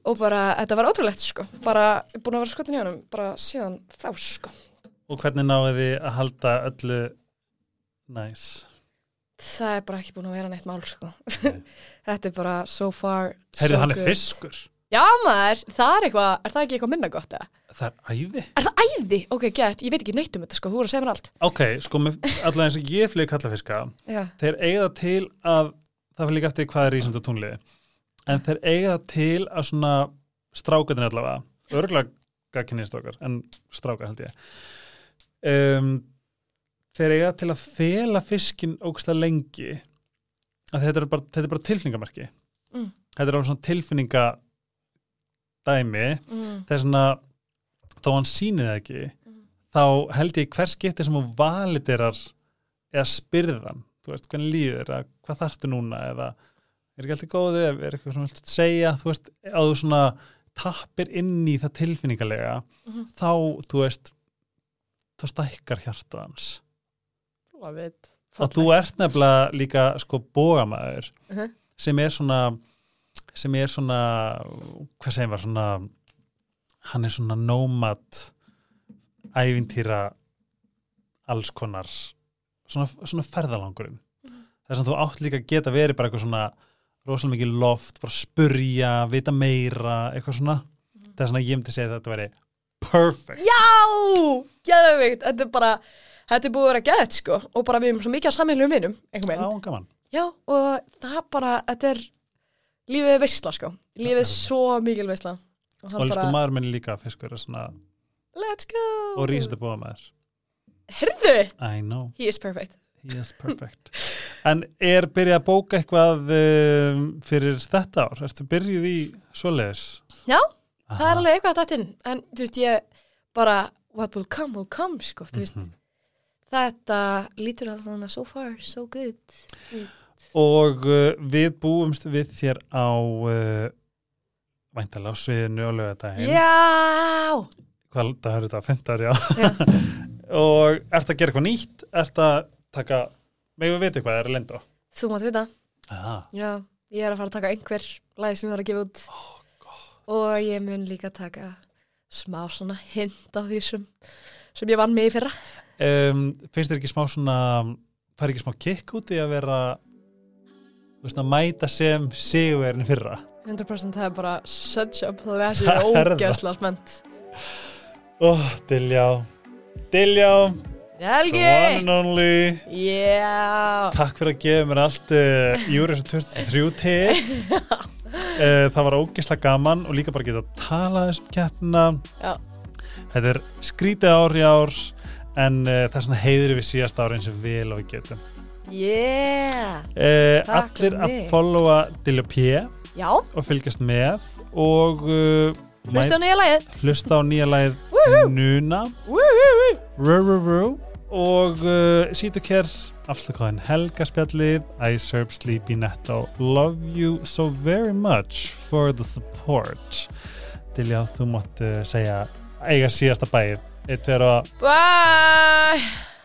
Og bara, þetta var ótrúlegt, sko. Bara, búin að vera skotin í honum, bara síðan þá, sko. Og hvernig náðu þið að halda öllu næs það er bara ekki búin að vera neitt mál, sko. [LAUGHS] Þetta er bara so far Herri, so hann er good. fiskur. Já maður, það er eitthvað, er það ekki eitthvað minna gott eða? það er æði. Er það æði? Ok, gett, ég veit ekki neitt um þetta sko, þú voru að segja mér allt. Ok, sko, allavega eins og ég flýg kallafiska þeir eiga til að það fyrir líka eftir hvað er í sem þetta tónliði en þeir eiga til að svona strákarnir allavega örgulega gagkinnistrákar, en strákar held ég. Um, þeir eiga til að fela fiskin ógstlega lengi að þetta er bara, þetta er bara tilfinningamarki Mm. þetta er alveg svona tilfinninga dæmi mm, þess að þó hann sýnið það ekki Mhm. þá held ég hver skipti sem hún validerar eða spyrðan þú veist, hvernig líður eða hvað þarftu núna eða er ekki alltaf góðið er eitthvað svona vilt segja, þú veist að þú svona tappir inn í það tilfinningalega Mhm. þá, þú veist þá stækkar hjartað hans love it og þú ert nefnilega líka sko bógamæður Mhm. sem er svona sem er svona hvað segir maður svona hann er svona nómat ævintýra alls konar svona, svona ferðalangurinn. Þess að þú átt líka að geta verið bara eitthvað svona rosalega mikið loft, bara spurja vita meira, eitthvað svona. Það er svona ég myndi segja að þetta veri perfect. Já, geðveikt, þetta er bara þetta er búið að vera geðt sko og bara við erum svo mikið að samhenglu um minnum Já, Já, og það bara, þetta er lífið veistla sko. Lífið er svo mikil veistla og og elsku bara, maður minni líka fiskur svona, let's go! Og rísið að búa maður. Herðu, I know. He is perfect. He is perfect. En er byrjað að bóka eitthvað um, fyrir þetta ár? Ertu byrjuð í svoleiðis? Já, það er alveg eitthvað þetta en þú veist ég bara what will come will come sko þú veist. Mhm. Þetta lítur alltaf so far so good Og uh, við búumst við þér á uh, væntalega á sviðinu og lögadaginn. Já Hvað það er þetta? Fymtar, já. Já. [LAUGHS] og ert að gera eitthvað nýtt? Ert að taka, megum við vita hvað er að lenda á? Þú mátt vita Aha. Já, ég er að fara að taka einhver lag sem ég var að gefa út og ég mun líka taka smá svona hint af því sem, sem ég vann með í fyrra Um, finnst þér ekki smá svona, fær ekki smá kikk út í að vera, veist, að mæta sem sigurverin fyrra? 100% það er bara such a [LAUGHS] pleasure það. ógæsla spennt Ó, oh, Diljá, Diljá, Helgi! one and only. Já Takk fyrir að gefa mér allt uh, Júris 2003 til uh, Það var ógislega gaman og líka bara geta að tala þessum keppna Já. Þetta er skrítið ár í ár en uh, það er svona heiðri við síðast ári eins og vel og við getum. Yeah! Uh, Allir að followa Dilja P. Já, og fylgjast með. Og uh, hlusta á nýja lagið. hlusta á nýja rú, rú. og sítu kér afslökaðin Helga spjallið I serve sleepy netto. Love you so very much for the support. Dilja, þú mátt uh, segja eiga síðasta bæið eitt verið að Bye